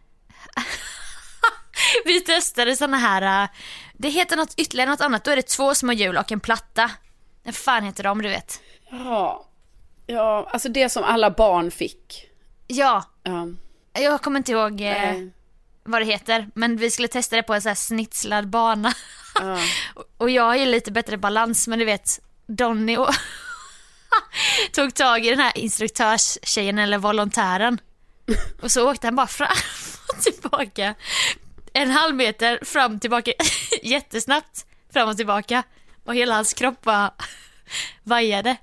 A: vi testade såna här, äh, det heter något ytterligare något annat, då är det två små hjul och en platta. Vad fan heter de, du vet?
B: Ja. Ja, alltså det som alla barn fick.
A: Ja,
B: Ja.
A: jag kommer inte ihåg eh, vad det heter, men vi skulle testa det på en sån här snitslad bana.
B: Ja.
A: Och jag har ju lite bättre balans, men du vet, Donny och tog tag i den här instruktörstjejen eller volontären. Och så åkte han bara fram och tillbaka. En halv meter fram tillbaka, jättesnabbt fram och tillbaka. Och hela hans kropp bara vajade.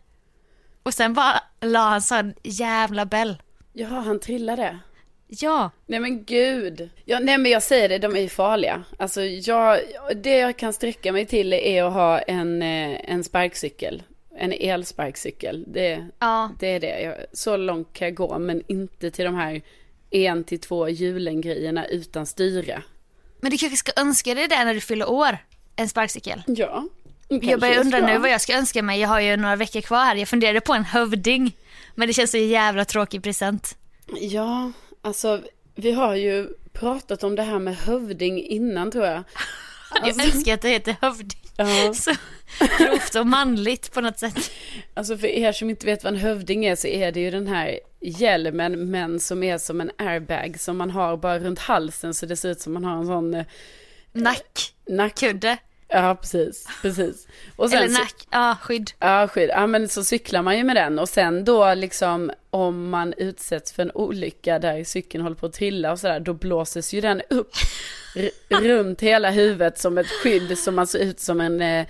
A: Och sen bara la han sån jävla bell.
B: Ja, han trillade.
A: Ja,
B: Nej men gud. Ja, nej men jag säger det, de är ju farliga. Alltså jag, det jag kan sträcka mig till är att ha en, eh, en sparkcykel. En elsparkcykel. Det,
A: ja.
B: det är det. Jag, så långt kan jag gå men inte till de här en till två hjulen grejerna utan styre.
A: Men du kanske ska önska dig det när du fyller år? En sparkcykel.
B: Ja.
A: Jag börjar undra nu vad jag ska önska mig. Jag har ju några veckor kvar här. Jag funderade på en hövding. Men det känns så jävla tråkig present.
B: Ja, alltså vi har ju pratat om det här med hövding innan tror jag.
A: Jag
B: Alltså-
A: älskar att det heter hövding.
B: Ja.
A: Så grovt och manligt på något sätt.
B: Alltså för er som inte vet vad en hövding är så är det ju den här hjälmen men som är som en airbag som man har bara runt halsen så det ser ut som man har en sån eh,
A: Nack,
B: nack. Ja precis, precis. Och sen
A: Eller nack, ja skydd.
B: Ja, skydd. Ja, men så cyklar man ju med den och sen då liksom om man utsätts för en olycka där cykeln håller på att trilla och sådär, då blåses ju den upp runt hela huvudet som ett skydd som man ser ut som en, eh,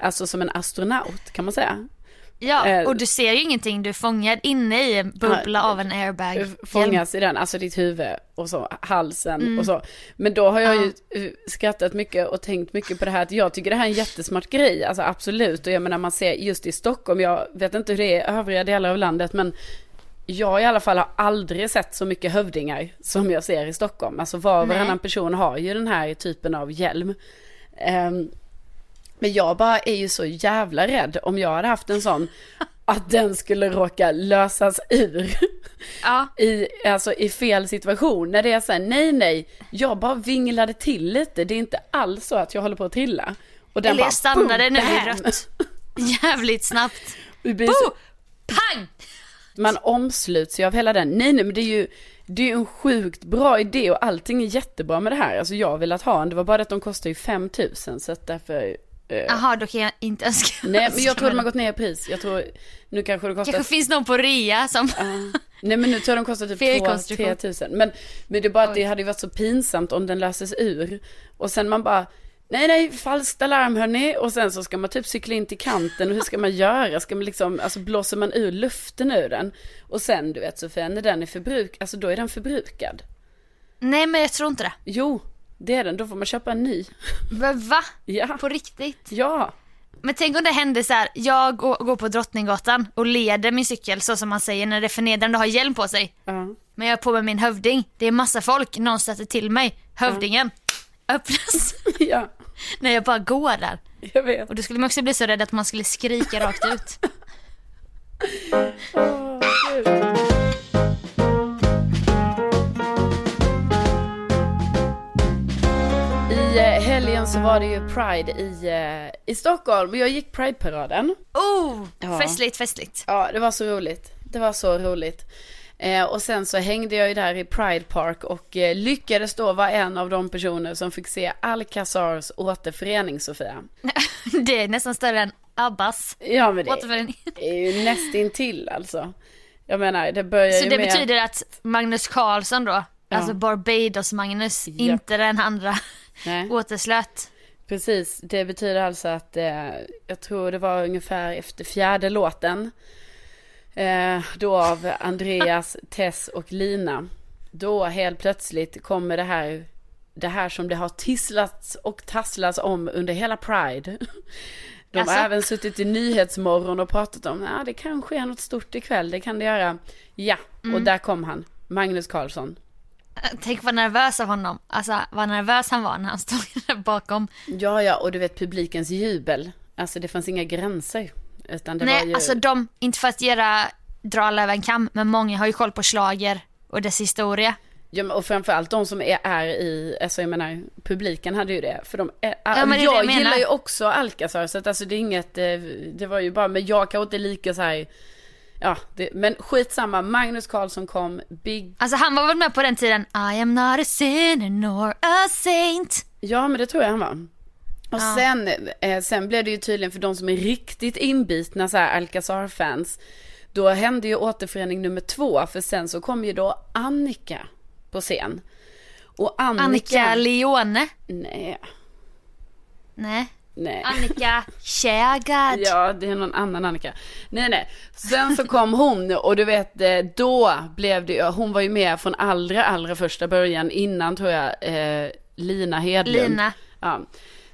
B: alltså som en astronaut kan man säga.
A: Ja,
B: Eh.
A: och du ser ju ingenting. Du är fångad inne i en bubbla av en airbag.
B: Fångas i den, alltså ditt huvud och så, halsen
A: Mm.
B: och så. Men då har jag ju eh, skrattat mycket och tänkt mycket på det här att jag tycker det här är en jättesmart grej, alltså absolut. Och jag menar man ser just i Stockholm, jag vet inte hur det är i övriga delar av landet, men jag i alla fall har aldrig sett så mycket hövdingar som jag ser i Stockholm. Alltså var och varannan person har ju den här typen av hjälm. Ehm, Men jag bara är ju så jävla rädd om jag hade haft en sån att den skulle råka lösas ur
A: Ja.
B: i, alltså, i fel situation. När det är så här, nej nej, jag bara vinglade till lite, det är inte alls så att jag håller på att trilla. Och den
A: Eller
B: bara,
A: jag stannade nu i rött. Jävligt snabbt. Bo! Pang!
B: Man omsluts ju av hela den. Nej, nej, men det är ju det är ju en sjukt bra idé och allting är jättebra med det här. Alltså jag har velat ha en, det var bara att de kostar ju 5000 så att därför... Eh,
A: Jaha, då kan jag inte önska.
B: nej, men jag tror de har gått ner i pris. Jag tror, nu kanske det kostar...
A: Kanske finns någon på rea som...
B: Ja. Nej men nu tror jag de kostar typ
A: Felkonstruktion.
B: 2-3 tusen. Men, men det är bara att det hade ju varit så pinsamt om den löses ur. Och sen man bara, nej nej, falskt alarm hörni. Och sen så ska man typ cykla in till kanten och hur ska man göra? Ska man liksom, alltså blåser man ur luften ur den? Och sen du vet Sofia, när den är förbrukad, alltså då är den förbrukad.
A: Nej men jag tror inte det.
B: Jo, det är den, då får man köpa en ny.
A: Men va?
B: Ja,
A: På riktigt?
B: ja.
A: Men tänk om det händer så här, jag går, på Drottninggatan och leder min cykel så som man säger när det är förnedrande att ha hjälm på sig.
B: ja.
A: Men jag är på med min hövding, det är massa folk, någon stöter till mig. Hövdingen öppnas
B: Ja,
A: när jag bara går där.
B: jag vet.
A: Och då skulle man också bli så rädd att man skulle skrika rakt ut.
B: Åh, helgen så var det ju Pride i, eh, i Stockholm och jag gick Pride-paraden.
A: Oh,
B: Ja.
A: festligt, festligt.
B: Ja, det var så roligt. Det var så roligt. Eh, och sen så hängde jag ju där i Pride Park och eh, lyckades då vara en av de personer som fick se Alcazars återförening, Sofia.
A: Det är nästan större än Abbas
B: Ja, men det
A: återförening.
B: är ju nästintill alltså. Jag menar, det börjar
A: Så
B: ju
A: det
B: med...
A: betyder att Magnus Carlsson då, alltså Barbados-Magnus,
B: Japp.
A: inte den andra
B: Nej.
A: återslöt.
B: Precis, det betyder alltså att eh, jag tror det var ungefär efter fjärde låten. Eh, då av Andreas, Tess och Lina. Då helt plötsligt kommer det här, det här som det har tisslats och tasslats om under hela Pride. De
A: Alltså?
B: har även suttit i Nyhetsmorgon och pratat om, ja det kanske är något stort ikväll, det kan det göra. Ja, och där kom han, Magnus Carlsson.
A: Tänk vad nervös av honom, alltså vad nervös han var när han stod där bakom.
B: Ja, ja, och du vet publikens jubel. Alltså det fanns inga gränser. Utan det var
A: Nej,
B: ju...
A: alltså de, inte för att göra, dra över en kam, men många har ju koll på slager och dess historia.
B: Ja, och framförallt de som är, är i, alltså jag menar, publiken hade ju det. För de är,
A: Ja, men
B: jag,
A: jag
B: gillar ju också Alcazar, så att alltså det är inget, eh, det var ju bara, men jag kanske inte lika så här, ja, det, men skitsamma, Magnus Carlsson kom, Big,
A: Alltså han var väl med på den tiden, I am not a sinner nor a saint.
B: ja men det tror jag han var. Och sen, eh, sen blev det ju tydligen för de som är riktigt inbitna så här Alcazar-fans, då hände ju återförening nummer två, för sen så kom ju då Annika på scen. Och Annika,
A: Annika Leone.
B: nej,
A: Nej.
B: Nej.
A: Annika Kärgard.
B: Ja, det är någon annan Annika. Nej, nej. Sen så kom hon och du vet, eh, då blev det hon var ju med från allra, allra första början innan tror jag, eh, Lina Hedlund.
A: Lina.
B: Ja.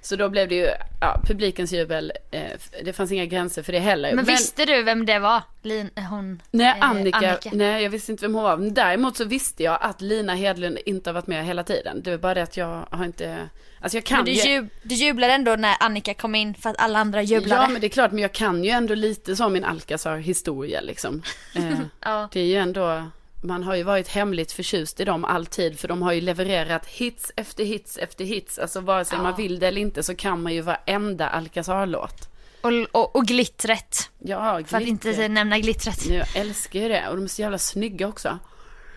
B: Så då blev det ju, ja, publikens jubel, eh, det fanns inga gränser för det heller.
A: Men, visste du vem det var? Lin, hon,
B: Nej,
A: eh,
B: Annika, nej jag visste inte vem hon var. Men däremot så visste jag att Lina Hedlund inte har varit med hela tiden. Det är bara det att jag har inte, alltså jag kan
A: Men du,
B: ju-
A: jub, du jublade ändå när Annika kom in för att alla andra jublade.
B: Ja men det är klart, men jag kan ju ändå lite som min Alcazar historia liksom. Eh,
A: Ja.
B: Det är ju ändå, man har ju varit hemligt förtjust i dem alltid, för de har ju levererat hits efter hits efter hits. Alltså vare sig man vill det eller inte så kan man ju varenda Alcazar-låt.
A: Och, och, och glittret.
B: Ja,
A: För att inte nämna glittret.
B: Jag älskar ju det, och de är så jävla snygga också.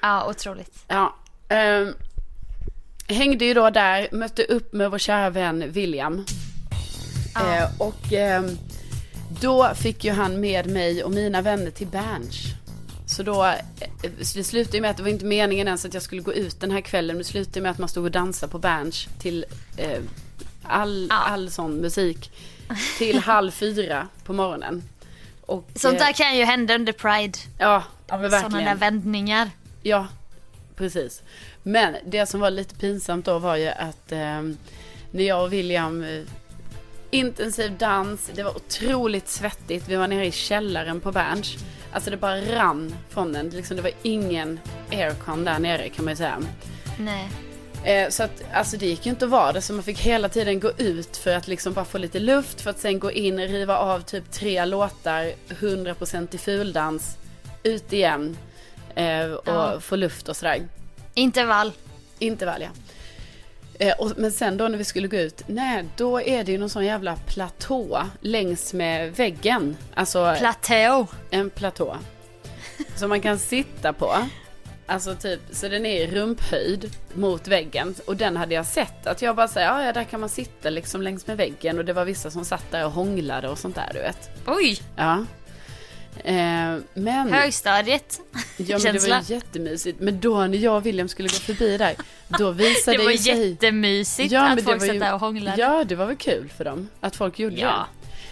A: Ja, otroligt.
B: Ja, ehm, hängde ju då där, mötte upp med vår kära vän William. Eh, och ehm, då fick ju han med mig och mina vänner till Berns. Så då, eh, det slutade med att det var inte meningen ens att jag skulle gå ut den här kvällen. Men det slutade med att man stod och dansade på Berns till eh, all, all sån musik. Till halv fyra på morgonen. Och,
A: Sånt
B: eh,
A: där kan ju hända under Pride.
B: Ja, men
A: Sådana
B: verkligen.
A: där vändningar.
B: Ja, precis. Men det som var lite pinsamt då var ju att eh, när jag och William eh, intensiv dans, det var otroligt svettigt. Vi var nere i källaren på Berns. Alltså det bara rann från den. Liksom, det var ingen aircon där nere kan man ju säga.
A: Nej.
B: Eh, så att, alltså det gick ju inte att vara det, så man fick hela tiden gå ut för att liksom bara få lite luft, för att sen gå in, riva av typ tre låtar, 100% i fuldans, ut igen eh, och
A: Ja.
B: få luft och sådär.
A: Intervall.
B: Intervall ja. Eh, och, men sen då när vi skulle gå ut, nej då är det ju någon sån jävla platå längs med väggen. Alltså
A: Platå.
B: en platå. Som man kan sitta på. Alltså typ, så den är i rumphöjd mot väggen. Och den hade jag sett. Att jag bara säger, ja ja där kan man sitta liksom längs med väggen. Och det var vissa som satt där och hånglade och sånt där du vet.
A: Oj,
B: Ja. Eh, men...
A: högstadiet.
B: Ja men det var ju jättemysigt. Men då när jag och William skulle gå förbi där, då visade
A: Det var
B: ju sig...
A: jättemysigt
B: Ja,
A: att
B: det
A: folk
B: var
A: satt
B: ju-
A: där och hånglade.
B: Ja, det var väl kul för dem att folk gjorde
A: Ja.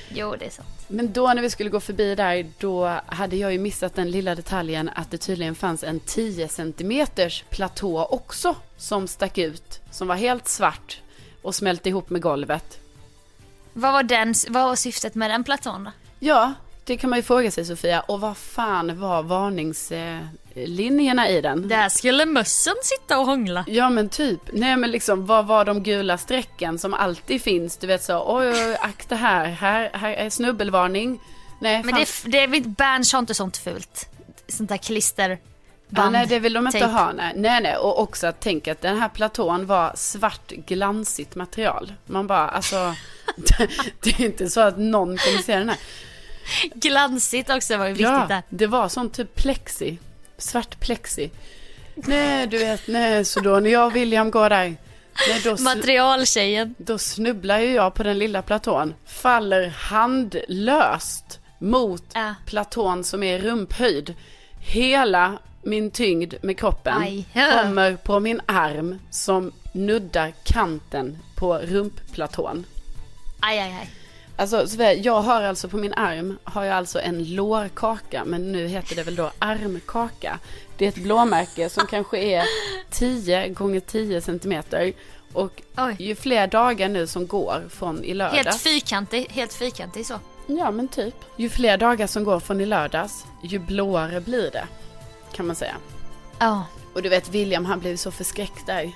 B: det.
A: Jo, det är sant.
B: Men då när vi skulle gå förbi där, då hade jag ju missat den lilla detaljen att det tydligen fanns en 10 centimeters platå också som stack ut, som var helt svart och smälte ihop med golvet.
A: Vad var, den, vad var syftet med den platån då?
B: Ja, det kan man ju fråga sig Sofia. Och vad fan var varningslinjerna i den?
A: Där skulle mössen sitta och hångla.
B: Ja men typ, nej men liksom vad var de gula strecken som alltid finns? Du vet så, oj oj, akta här, här, här är snubbelvarning. Nej,
A: Men
B: fan.
A: det, är- det inte Berns har inte sånt fult. Sånt där klisterband.
B: Ja, nej det vill de inte
A: tejp.
B: ha, nej. nej nej och också att tänka att den här platån var svart glansigt material. Man bara alltså, det, det är inte så att någon kommer se den här.
A: Glansigt också var ju viktigt
B: Ja,
A: där.
B: det var sånt typ plexi, svart plexi. Nej du vet, nej så då när jag och William går där, nej, då,
A: Materialtjejen.
B: då snubblar ju jag på den lilla platån, faller handlöst mot
A: Ja.
B: platån som är rumphöjd. Hela min tyngd med kroppen
A: Aj. Ja.
B: kommer på min arm som nuddar kanten på rumpplatån.
A: Aj, aj, aj.
B: Alltså Sofia, jag har alltså på min arm har jag alltså en lårkaka men nu heter det väl då armkaka. Det är ett blåmärke som kanske är 10 gånger 10 centimeter. Och
A: Oj.
B: ju fler dagar nu som går från i lördags.
A: Helt fyrkantig, helt fyrkantig så.
B: Ja men typ. Ju fler dagar som går från i lördags, ju blåare blir det. Kan man säga.
A: Ja.
B: Och du vet William han blev så förskräckt där.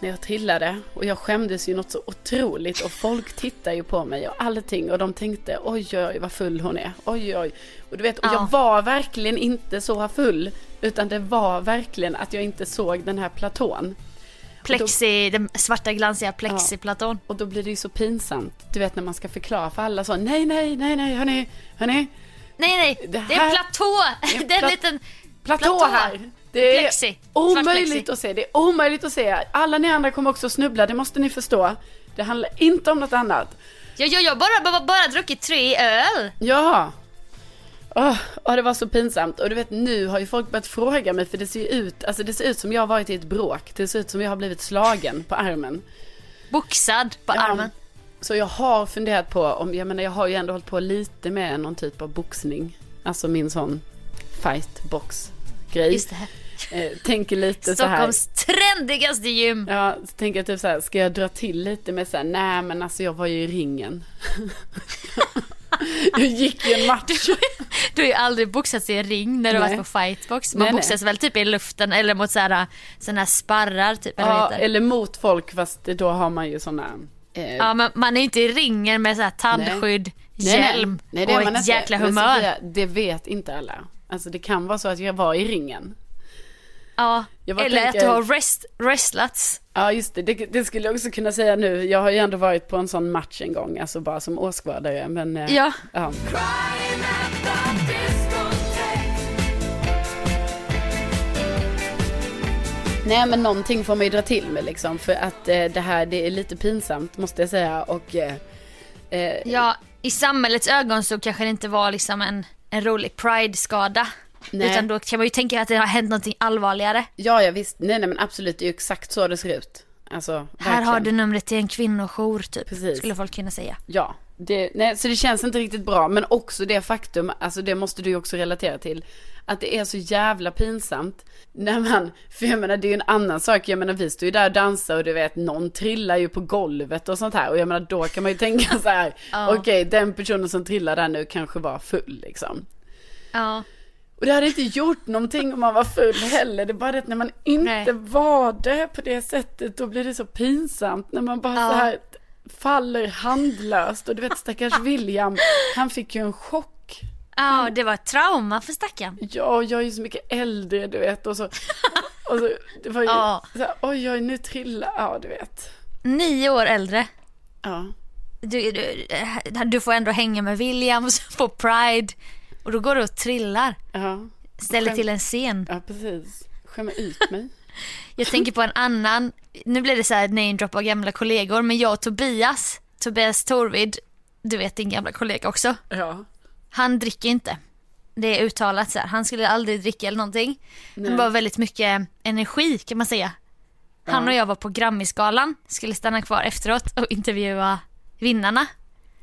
B: När jag trillade. Och jag skämdes ju något så otroligt. Och folk tittar ju på mig och allting. Och de tänkte oj oj vad full hon är. Oj oj. Och du vet, och
A: Ja.
B: jag var verkligen inte så full. Utan det var verkligen att jag inte såg den här platån.
A: Plexi, den svarta glansiga plexiplatån.
B: Och då blir det ju så pinsamt. Du vet när man ska förklara för alla så. Nej nej nej nej hörni. Hörni.
A: Nej, nej,
B: Det
A: det,
B: här-
A: är platå. Det är en liten...
B: Platå,
A: Platå.
B: här. Det är
A: Plexi.
B: Omöjligt
A: plexi.
B: att se. Det är omöjligt att se. Alla ni andra kommer också snubbla. Det måste ni förstå. Det handlar inte om något annat.
A: Ja, ja, jag har bara, bara, bara druckit tre öl.
B: Ja. Åh, åh, det var så pinsamt. Och du vet nu har ju folk börjat fråga mig för det ser ju ut, alltså det ser ut som jag har varit i ett bråk. Det ser ut som jag har blivit slagen på armen.
A: Boxad på
B: Ja.
A: armen.
B: Så jag har funderat på om, jag menar jag har ju ändå hållit på lite med någon typ av boxning. Alltså min sån fight-box grej. Eh, tänker lite så här.
A: Stockholms trendigaste gym.
B: Ja, så tänker jag typ så här, ska jag dra till lite med så här, nej men alltså jag var ju i ringen. jag gick i en match.
A: Du har ju aldrig boxats i en ring när du
B: Nej.
A: varit på fightbox. Man
B: Nej, nej.
A: boxas väl typ i luften eller mot sådana här sparrar typ. Eller
B: Ja, eller mot folk fast då har man ju såna. Eh,
A: ja, men man är inte i ringen med så här tandskydd, hjälm
B: nej,
A: och ett jäkla humör.
B: Sofia, det vet inte alla. Alltså det kan vara så att jag var i ringen.
A: ja. Eller
B: tänker-
A: att du har rest, wrestlats.
B: Ja just det, det, det skulle jag också kunna säga nu. Jag har ju ändå varit på en sån match en gång, alltså bara som åskådare. Men, eh,
A: Ja.
B: ja. Nej men någonting får man ju dra till med liksom. För att eh, det här det är lite pinsamt måste jag säga. Och eh, eh,
A: Ja, i samhällets ögon så kanske det inte var liksom en, en rolig pride-skada.
B: Nej.
A: Utan då kan man ju tänka att det har hänt någonting allvarligare.
B: ja, ja visst. Nej, nej men absolut. Det är ju exakt så det ser ut. Alltså,
A: Här har du numret till en kvinnojour typ.
B: Precis.
A: Skulle folk kunna säga.
B: Ja, det, nej, så det känns inte riktigt bra. Men också det faktum, alltså det måste du ju också relatera till. Att det är så jävla pinsamt. När man, för jag menar det är ju en annan sak. Jag menar vi står ju där och dansar och du vet någon trillar ju på golvet och sånt här. Och jag menar då kan man ju tänka så här.
A: Ja.
B: Okej, den personen som trillar där nu kanske var full liksom.
A: Ja.
B: Och det hade inte gjort någonting om man var full heller. Det är bara det att när man inte
A: Nej.
B: var det på det sättet, då blir det så pinsamt. När man bara
A: Ja.
B: så här faller handlöst. Och du vet stackars William, han fick ju en chock.
A: Ja, det var ett trauma för stackaren.
B: Ja, jag är ju så mycket äldre, du vet. Och så, och så det var ju
A: Ja.
B: så här, oj, oj, nu trillar, ja du vet.
A: Nio år äldre.
B: Ja,
A: Du, du, eh, du får ändå hänga med Williams på Pride. Och då går du och trillar.
B: ja,
A: Ställer
B: Skämt.
A: till en scen.
B: ja precis. Skämmer ut mig.
A: Jag tänker på en annan, nu blir det så här namedrop av gamla kollegor, men jag och Tobias, Tobias Torvid, du vet din gamla kollega också,
B: Ja,
A: han dricker inte. Det är uttalat så här, han skulle aldrig dricka eller någonting.
B: Nej.
A: Han var väldigt mycket energi kan man säga. Han och jag var på Grammisgalan, skulle stanna kvar efteråt och intervjua vinnarna.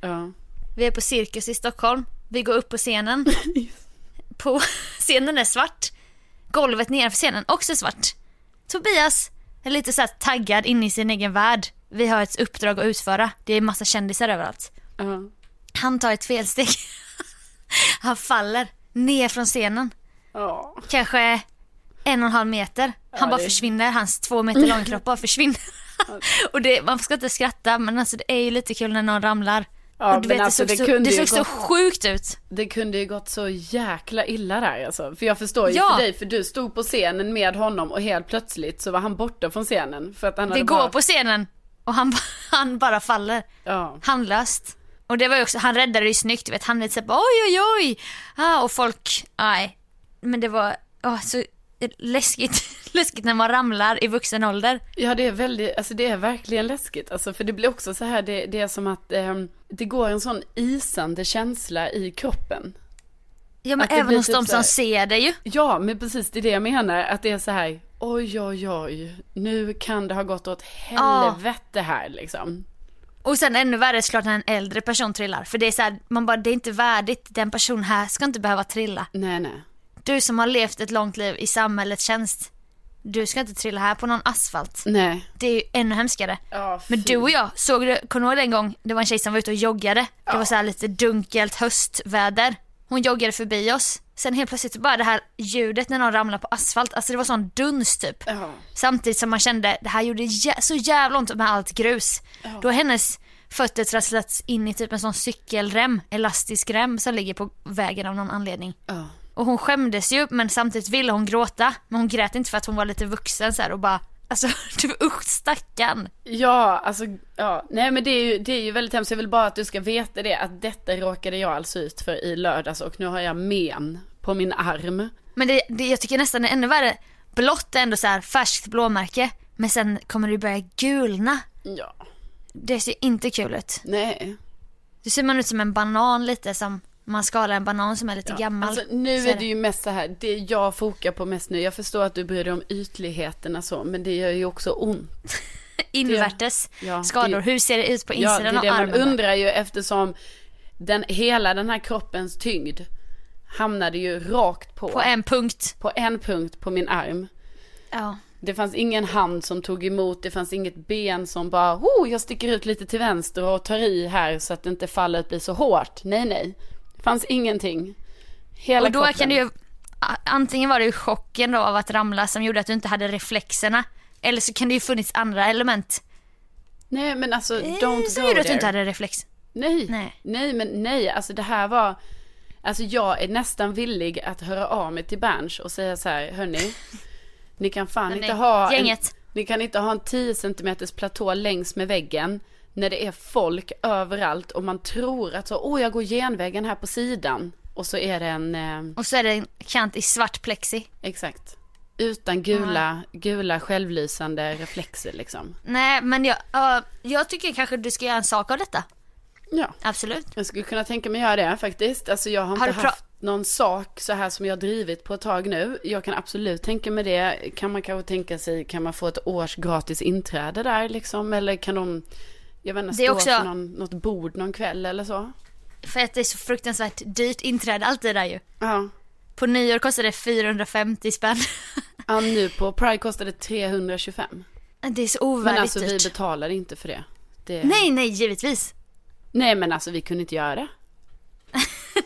B: ja.
A: Vi är på Cirkus i Stockholm. Vi går upp på scenen. På scenen är svart. Golvet nedanför scenen också svart. Tobias är lite så taggad in i sin egen värld. Vi har ett uppdrag att utföra. Det är massa kändisar överallt.
B: ja.
A: Han tar ett felsteg. Han faller ner från scenen.
B: ja.
A: Kanske en och en halv meter. Han
B: Ja,
A: bara
B: det-
A: försvinner. Hans två meter lång kropp bara försvinner. och det, man ska inte skratta men alltså det är ju lite kul när någon ramlar.
B: Ja,
A: och du vet,
B: alltså,
A: det
B: det
A: såg, så,
B: kunde
A: det såg så sjukt ut.
B: Det kunde ju gått så jäkla illa där alltså. För jag förstår ju
A: Ja.
B: för dig, för du stod på scenen med honom och helt plötsligt så var han borta från scenen. För att han
A: Vi
B: hade
A: går
B: bara...
A: på scenen och han, han bara faller.
B: Ja,
A: Handlöst. Och det var ju också, han räddade det ju snyggt, du vet, han lite såhär oj oj oj. Ah, och folk, nej. Men det var åh, så läskigt, läskigt när man ramlar i vuxen ålder.
B: ja det är väldigt, alltså det är verkligen läskigt. Alltså för det blir också så här, det, det är som att ehm, det går en sån isande känsla i kroppen.
A: Ja men även hos
B: typ
A: de som ser det ju.
B: Ja, men precis det är det jag menar. Att det är så här, oj oj oj, nu kan det ha gått åt helvete här liksom.
A: Och sen ännu värre är såklart när en äldre person trillar. För det är så här, man bara, det är inte värdigt, den personen här ska inte behöva trilla.
B: Nej, nej.
A: Du som har levt ett långt liv i samhällets tjänst. Du ska inte trilla här på någon asfalt.
B: Nej.
A: Det är ju ännu hemskare.
B: Ja,
A: Men du och jag, såg du, kommer du ihåg en gång, det var en tjej som var ute och joggade. Det var så här lite dunkelt höstväder. Hon joggade förbi oss. Sen helt plötsligt bara det här ljudet när någon ramlar på asfalt, alltså det var sån duns typ.
B: Ja.
A: Samtidigt som man kände, det här gjorde jä- så jävla ont med allt grus. Då har hennes fötter trasslats in i typ en sån cykelrem, elastisk rem som ligger på vägen av någon anledning.
B: Ja.
A: Och hon skämdes ju men samtidigt ville hon gråta. Men hon grät inte för att hon var lite vuxen så här och bara, alltså du usch stackarn.
B: Ja, alltså, ja, nej men det är ju, det är ju väldigt hemskt. Jag vill bara att du ska veta det, att detta råkade jag alltså ut för i lördags och nu har jag men på min arm.
A: Men det, det, jag tycker nästan är ännu värre. Blått är ändå så här färskt blåmärke. Men sen kommer det börja gulna.
B: Ja,
A: Det ser inte kul ut.
B: nej.
A: Det ser man ut som en banan lite som man skalar en banan som är lite gammal.
B: Alltså nu
A: Så
B: är det ju mest så här, det jag fokar på mest nu, jag förstår att du bryr dig om ytligheterna så, men det gör ju också ont.
A: invärtes
B: Ja,
A: skador. Hur ser det ut på
B: Ja,
A: insidan
B: det är
A: av
B: det man
A: armen?
B: undrar ju eftersom den, hela den här kroppens tyngd hamnade ju rakt på,
A: På en punkt.
B: på en punkt på min arm.
A: Ja.
B: Det fanns ingen hand som tog emot, det fanns inget ben som bara, oh, jag sticker ut lite till vänster och tar i här så att inte fallet blir så hårt. Nej, nej. Fanns ingenting. Hela
A: Och då
B: kroppen.
A: kan a- antingen var det ju chocken då av att ramla som gjorde att du inte hade reflexerna. Eller så kan det ju funnits andra element.
B: Nej, men alltså,
A: Eh,
B: don't
A: som
B: go
A: gjorde att du
B: there.
A: inte hade reflex.
B: Nej.
A: Nej.
B: nej, men nej, alltså det här var, alltså jag är nästan villig att höra av mig till Berns och säga så här, hörni, ni kan fan
A: Hörni,
B: inte ha
A: gänget.
B: En, ni kan inte ha en 10 centimeters platå längs med väggen när det är folk överallt och man tror att så, åh jag går genvägen här på sidan och så är det en, eh,
A: Och så är det en kant i svart plexi.
B: exakt, utan gula, gula självlysande reflexer liksom.
A: Nej men jag, ja, jag tycker kanske du ska göra en sak av detta.
B: Ja.
A: Absolut.
B: Jag skulle kunna tänka mig göra det faktiskt. Alltså jag har inte
A: Har
B: haft någon sak så här som jag har drivit på ett tag nu. Jag kan absolut tänka mig det. Kan man kanske tänka sig, kan man få ett års gratis inträde där liksom? Eller kan de, jag vet inte,
A: Det är
B: stå
A: också-
B: för någon, något bord någon kväll eller så?
A: För att det är så fruktansvärt dyrt inträde alltid där ju.
B: Ja.
A: På nyår kostar det 450 spänn.
B: ja nu på Pride kostade 325.
A: Det är så
B: Men
A: ovärdigt
B: alltså vi betalade inte för det. det...
A: Nej, nej, givetvis.
B: Nej men alltså vi kunde inte göra det.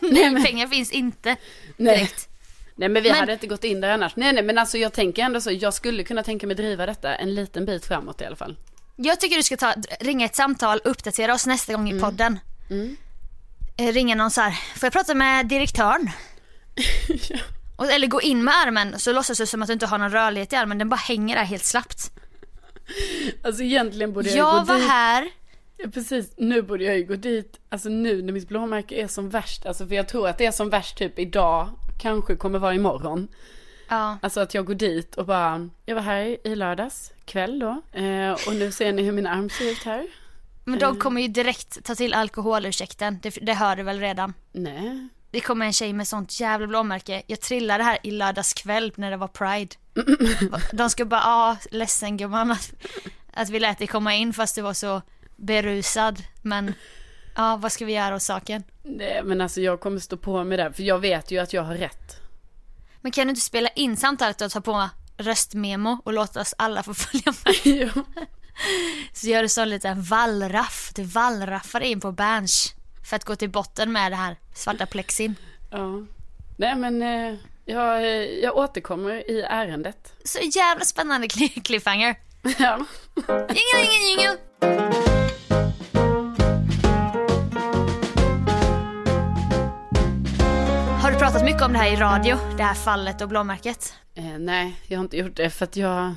A: Nej, pengar finns inte
B: Nej.
A: direkt.
B: Nej Nej men vi
A: Men-
B: hade inte gått in där annars. Nej nej men alltså jag tänker ändå så, jag skulle kunna tänka mig driva detta en liten bit framåt i alla fall.
A: Jag tycker du ska ta, ringa ett samtal, uppdatera oss nästa gång i podden. Eh, Ringa någon så här, får jag prata med direktören? Och, eller gå in med armen så låtsas du som att du inte har någon rörlighet i armen, den bara hänger där helt slappt.
B: Alltså egentligen borde jag,
A: Jag
B: gå
A: var
B: dit.
A: här,
B: Ja, Precis, nu borde jag ju gå dit, alltså nu när mitt blåmärke är som värst, alltså för jag tror att det är som värst typ idag, kanske kommer vara imorgon.
A: ja,
B: Alltså att jag går dit och bara, jag var här i lördags kväll då, eh, och nu ser ni hur min arm ser ut här.
A: men de kommer ju direkt ta till alkoholursäkten, det, det hör du väl redan.
B: Nej.
A: Det kommer en tjej med sånt jävla blåmärke. Jag trillade här i lördags kväll när det var pride. De ska bara, ah, ledsen gumman att, att vi lät dig komma in fast du var så berusad. Men, ja, vad ska vi göra åt saken?
B: Nej men alltså jag kommer stå på mig där, för jag vet ju att jag har rätt.
A: Men kan du inte spela in samtalet och ta på röstmemo och låta oss alla få följa med?
B: Jo.
A: Så gör du så lite wallraff, du wallraffar in på Berns för att gå till botten med det här svarta plexin.
B: Ja. Nej men eh, jag, eh, jag återkommer i ärendet.
A: Så jävla spännande cli- cliffhanger.
B: Ja.
A: Jingel, jingel, jingel! Pratat mycket om det här i radio, det här fallet och blåmärket?
B: Eh, nej, jag har inte gjort det för att jag,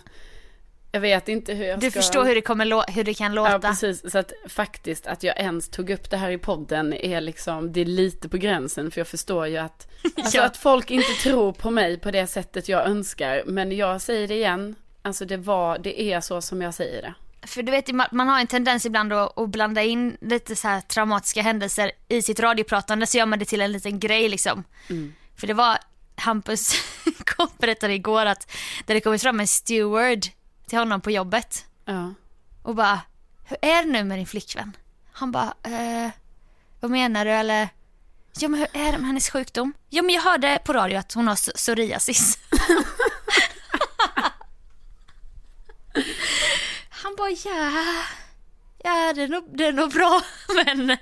B: jag vet inte hur jag
A: Du
B: ska...
A: förstår hur det, kommer hur det kan låta?
B: Ja, precis. Så att faktiskt att jag ens tog upp det här i podden är liksom, det är lite på gränsen för jag förstår ju att, alltså
A: Ja.
B: att folk inte tror på mig på det sättet jag önskar. Men jag säger det igen, alltså det var, det är så som jag säger det.
A: För du vet, man har en tendens ibland att, att blanda in lite så här traumatiska händelser i sitt radiopratande så gör man det till en liten grej liksom. För det var, Hampus kom berättade igår att det kommit fram en steward till honom på jobbet
B: Ja.
A: och bara, hur är det nu med din flickvän? Han bara, eh, vad menar du eller? Ja men hur är det med hennes sjukdom? Ja men jag hörde på radio att hon har ps- psoriasis. Han bara, ja, ja det är nog, det är nog bra men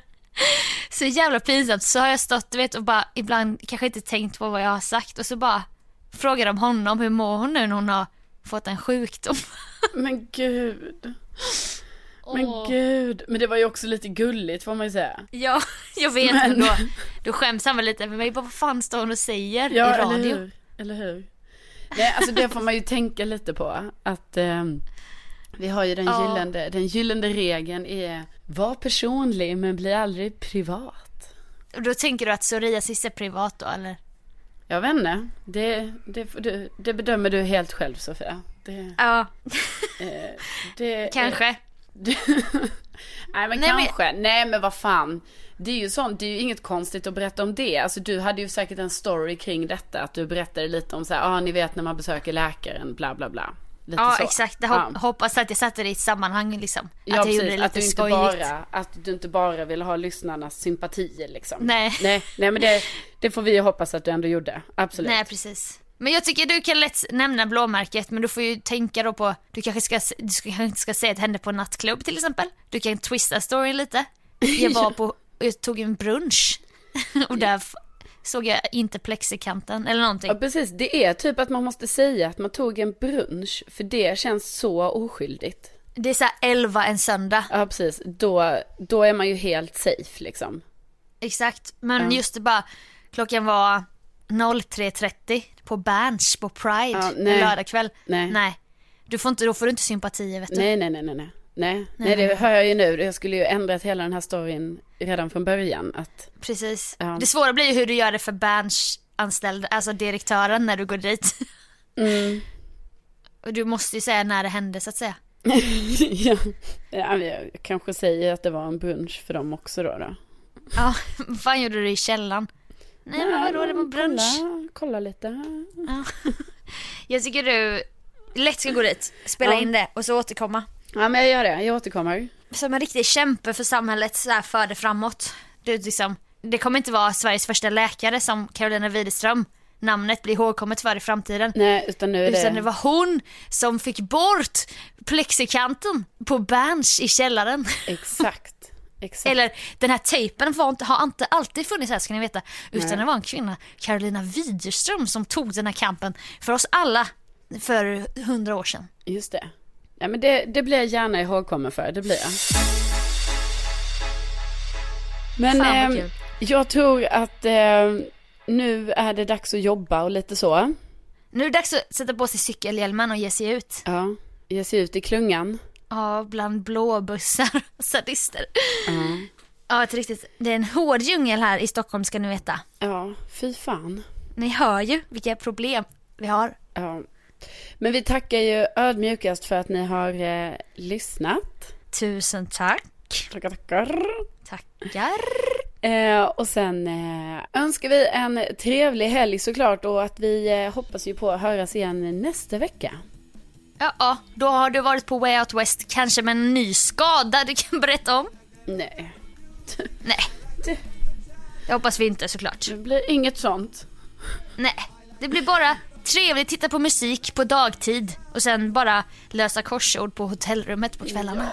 A: så jävla pinsamt så har jag stått du vet och bara ibland kanske inte tänkt på vad jag har sagt och så bara frågar de honom hur mår hon nu när hon har fått en sjukdom.
B: Men gud. Men
A: Åh.
B: gud. Men det var ju också lite gulligt får man ju säga.
A: Ja, jag vet
B: Men-
A: men då, då skäms han väl lite för mig. Bara, vad fan står hon och säger
B: Ja,
A: i
B: eller
A: radio?
B: hur? Eller hur? Nej, alltså det får man ju tänka lite på. Att ehm, vi har ju den
A: Ja.
B: gyllene, den gyllene regeln är var personlig men bli aldrig privat.
A: Då tänker du att psoriasis är privat då eller?
B: Jag vet inte. Det, det, du, det bedömer du helt själv Sofia. Det,
A: Ja,
B: eh, det,
A: kanske.
B: Det, nej men
A: Nej, men-
B: kanske. Nej men vad fan. Det är ju sånt, det är ju inget konstigt att berätta om det. Alltså du hade ju säkert en story kring detta. Att du berättade lite om så här, ah, ni vet när man besöker läkaren, bla bla bla. Lite
A: Ja
B: så.
A: exakt, jag
B: Ja.
A: hop- hoppas att jag satte det i ett sammanhang liksom.
B: Ja,
A: att jag
B: precis.
A: gjorde det
B: att,
A: lite
B: inte
A: skojigt.
B: bara, att du inte bara ville ha lyssnarnas sympatier liksom.
A: Nej.
B: Nej, nej men det, det får vi ju hoppas att du ändå gjorde. Absolut.
A: Nej precis. Men jag tycker du kan lätt nämna blåmärket men du får ju tänka då på, du kanske ska, du ska, kanske inte ska säga att det hände på en nattklubb till exempel. Du kan twista storyn lite. Jag var på, jag tog en brunch och där såg jag inte plexikanten eller någonting.
B: Ja precis, det är typ att man måste säga att man tog en brunch. För det känns så oskyldigt.
A: Det är så här 11 en söndag.
B: Ja precis, då, då är man ju helt safe liksom.
A: Exakt, men just det bara, klockan var 03.30 på Berns på Pride
B: Ja,
A: en lördagkväll.
B: Nej.
A: nej. Du får inte, då får du inte sympatier vet du.
B: Nej, nej, nej, nej, nej. Nej, nej, det hör jag ju nu. Jag skulle ju ändrat hela den här storyn redan från början. Att,
A: Precis.
B: Ja.
A: Det svåra blir ju hur du gör det för Berns anställda, alltså direktören när du går dit.
B: Mm.
A: Och du måste ju säga när det hände så att säga.
B: ja, ja, jag kanske säger att det var en brunch för dem också då. då.
A: Ja, vad fan gjorde du i källaren? Nej men vadå, det var brunch.
B: Kolla, kolla lite.
A: Jag tycker du lätt ska gå dit, spela
B: Ja.
A: in det och så återkomma.
B: Ja, men jag gör det. Jag återkommer.
A: Som en riktig kämpe för samhället så här för det framåt. Du, liksom, det kommer inte vara Sveriges första läkare som Carolina Widerström. Namnet blir ihågkommet för i framtiden.
B: Nej, utan nu är det...
A: Utan det var hon som fick bort plexikanten på Berns i källaren.
B: Exakt. Exakt.
A: Eller den här tejpen var inte, har inte alltid funnits här ska ni veta. Utan
B: Nej.
A: det var en kvinna, Carolina Widerström, som tog den här kampen för oss alla för hundra år sedan.
B: Just det. Ja, men det, det blir jag gärna ihågkommen för, det blir jag. Men
A: Fan,
B: eh, jag tror att eh, nu är det dags att jobba och lite så.
A: Nu är det dags att sätta på sig cykelhjälmen och ge sig ut.
B: Ja, ge sig ut i klungan.
A: Ja, bland blåbussar och sadister. Ja, ett riktigt, det är en hård djungel här i Stockholm ska ni veta.
B: Ja, fy fan.
A: Ni hör ju vilka problem vi har.
B: Ja. Men vi tackar ju ödmjukast för att ni har eh, lyssnat.
A: Tusen tack.
B: Tackar, tackar.
A: Tackar.
B: Eh, och sen eh, önskar vi en trevlig helg såklart och att vi eh, hoppas ju på att höras igen nästa vecka.
A: Ja, ja, då har du varit på Way Out West, kanske med en ny skada du kan berätta om.
B: Nej,
A: Nej. Det hoppas vi inte såklart.
B: det blir inget sånt.
A: Nej, det blir bara trevligt, titta på musik på dagtid och sen bara lösa korsord på hotellrummet på kvällarna.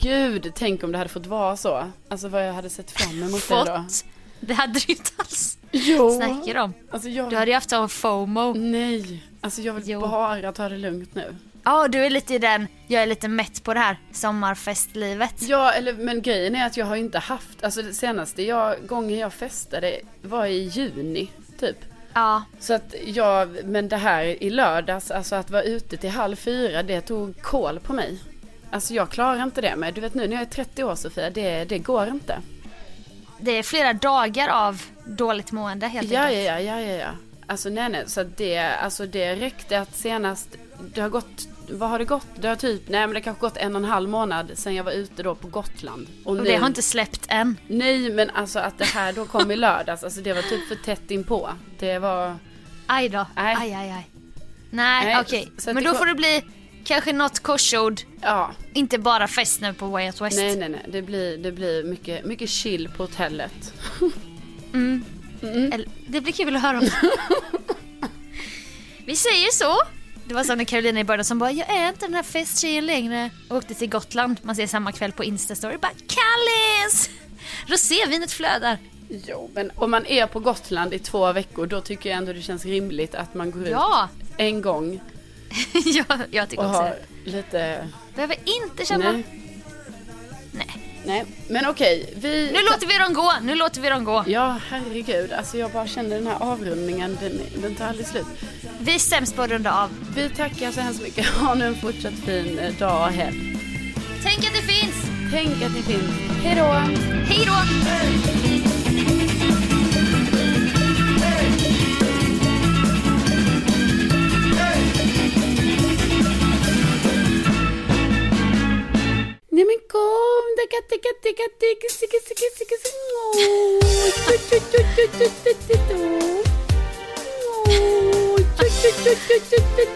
B: Gud, tänk om det hade fått vara så. Alltså vad jag hade sett fram emot det då.
A: Fått. Det hade du inte alls.
B: Jo.
A: Snackar om.
B: Alltså jag...
A: Du hade ju haft sån FOMO.
B: Nej, alltså jag vill
A: Jo.
B: bara ta det lugnt nu.
A: Ja, du är lite i den, jag är lite mätt på det här sommarfestlivet.
B: Ja, eller, men grejen är att jag har inte haft, alltså det senaste jag, gången jag festade var i juni, typ.
A: Ja,
B: Så att jag, men det här i lördags, alltså att vara ute till halv fyra, det tog koll på mig. Alltså jag klarar inte det med, du vet nu när jag är 30 år Sofia, det, det går inte.
A: det är flera dagar av dåligt mående helt
B: Ja, ja,
A: enkelt.
B: ja, ja, ja, ja. Alltså nej, nej, så det, alltså det räckte att senast, det har gått, vad har det gått? Det har typ, nej men det kanske gått en och en halv månad sen jag var ute då på Gotland.
A: Och
B: nu-
A: det har inte släppt än.
B: Nej, men alltså att det här då kom i lördags, alltså det var typ för tätt inpå. Det var,
A: Aj då.
B: Nej.
A: Aj, aj, aj. Nej,
B: Nej,
A: okej.
B: att
A: Men då
B: kom-
A: får det bli kanske något korsord.
B: ja,
A: Inte bara fest nu på Way Out West.
B: nej, nej, nej, det blir, det blir mycket, mycket chill på hotellet.
A: Eller, det blir kul att höra om. Vi säger så. Det var som när Carolina i början som bara, jag är inte den här festtjejen längre. Och åkte till Gotland. Man ser samma kväll på Instastory. Bara, Kallis! Rosévinet flödar.
B: Jo, men om man är på Gotland i två veckor, då tycker jag ändå det känns rimligt att man går
A: Ja.
B: ut en gång
A: ja, jag tycker
B: och
A: också det.
B: lite,
A: Behöver inte känna...
B: nej,
A: Nej.
B: men okej, vi...
A: Nu låter vi dem gå, nu låter vi dem gå.
B: Ja, herregud, alltså jag bara känner den här avrundningen, den, den tar aldrig slut.
A: Vi är sämst på att runda av.
B: Vi tackar så hemskt mycket, ha nu en fortsatt fin eh, dag och helg.
A: Tänk att det finns.
B: Tänk att ni finns. Hej då!
A: Hej då!
B: kitty, kissy, kissy, kissy, kissy. Oh, choo, choo, choo, choo, choo, choo, choo. Oh, choo, choo, choo, choo, choo,
C: choo.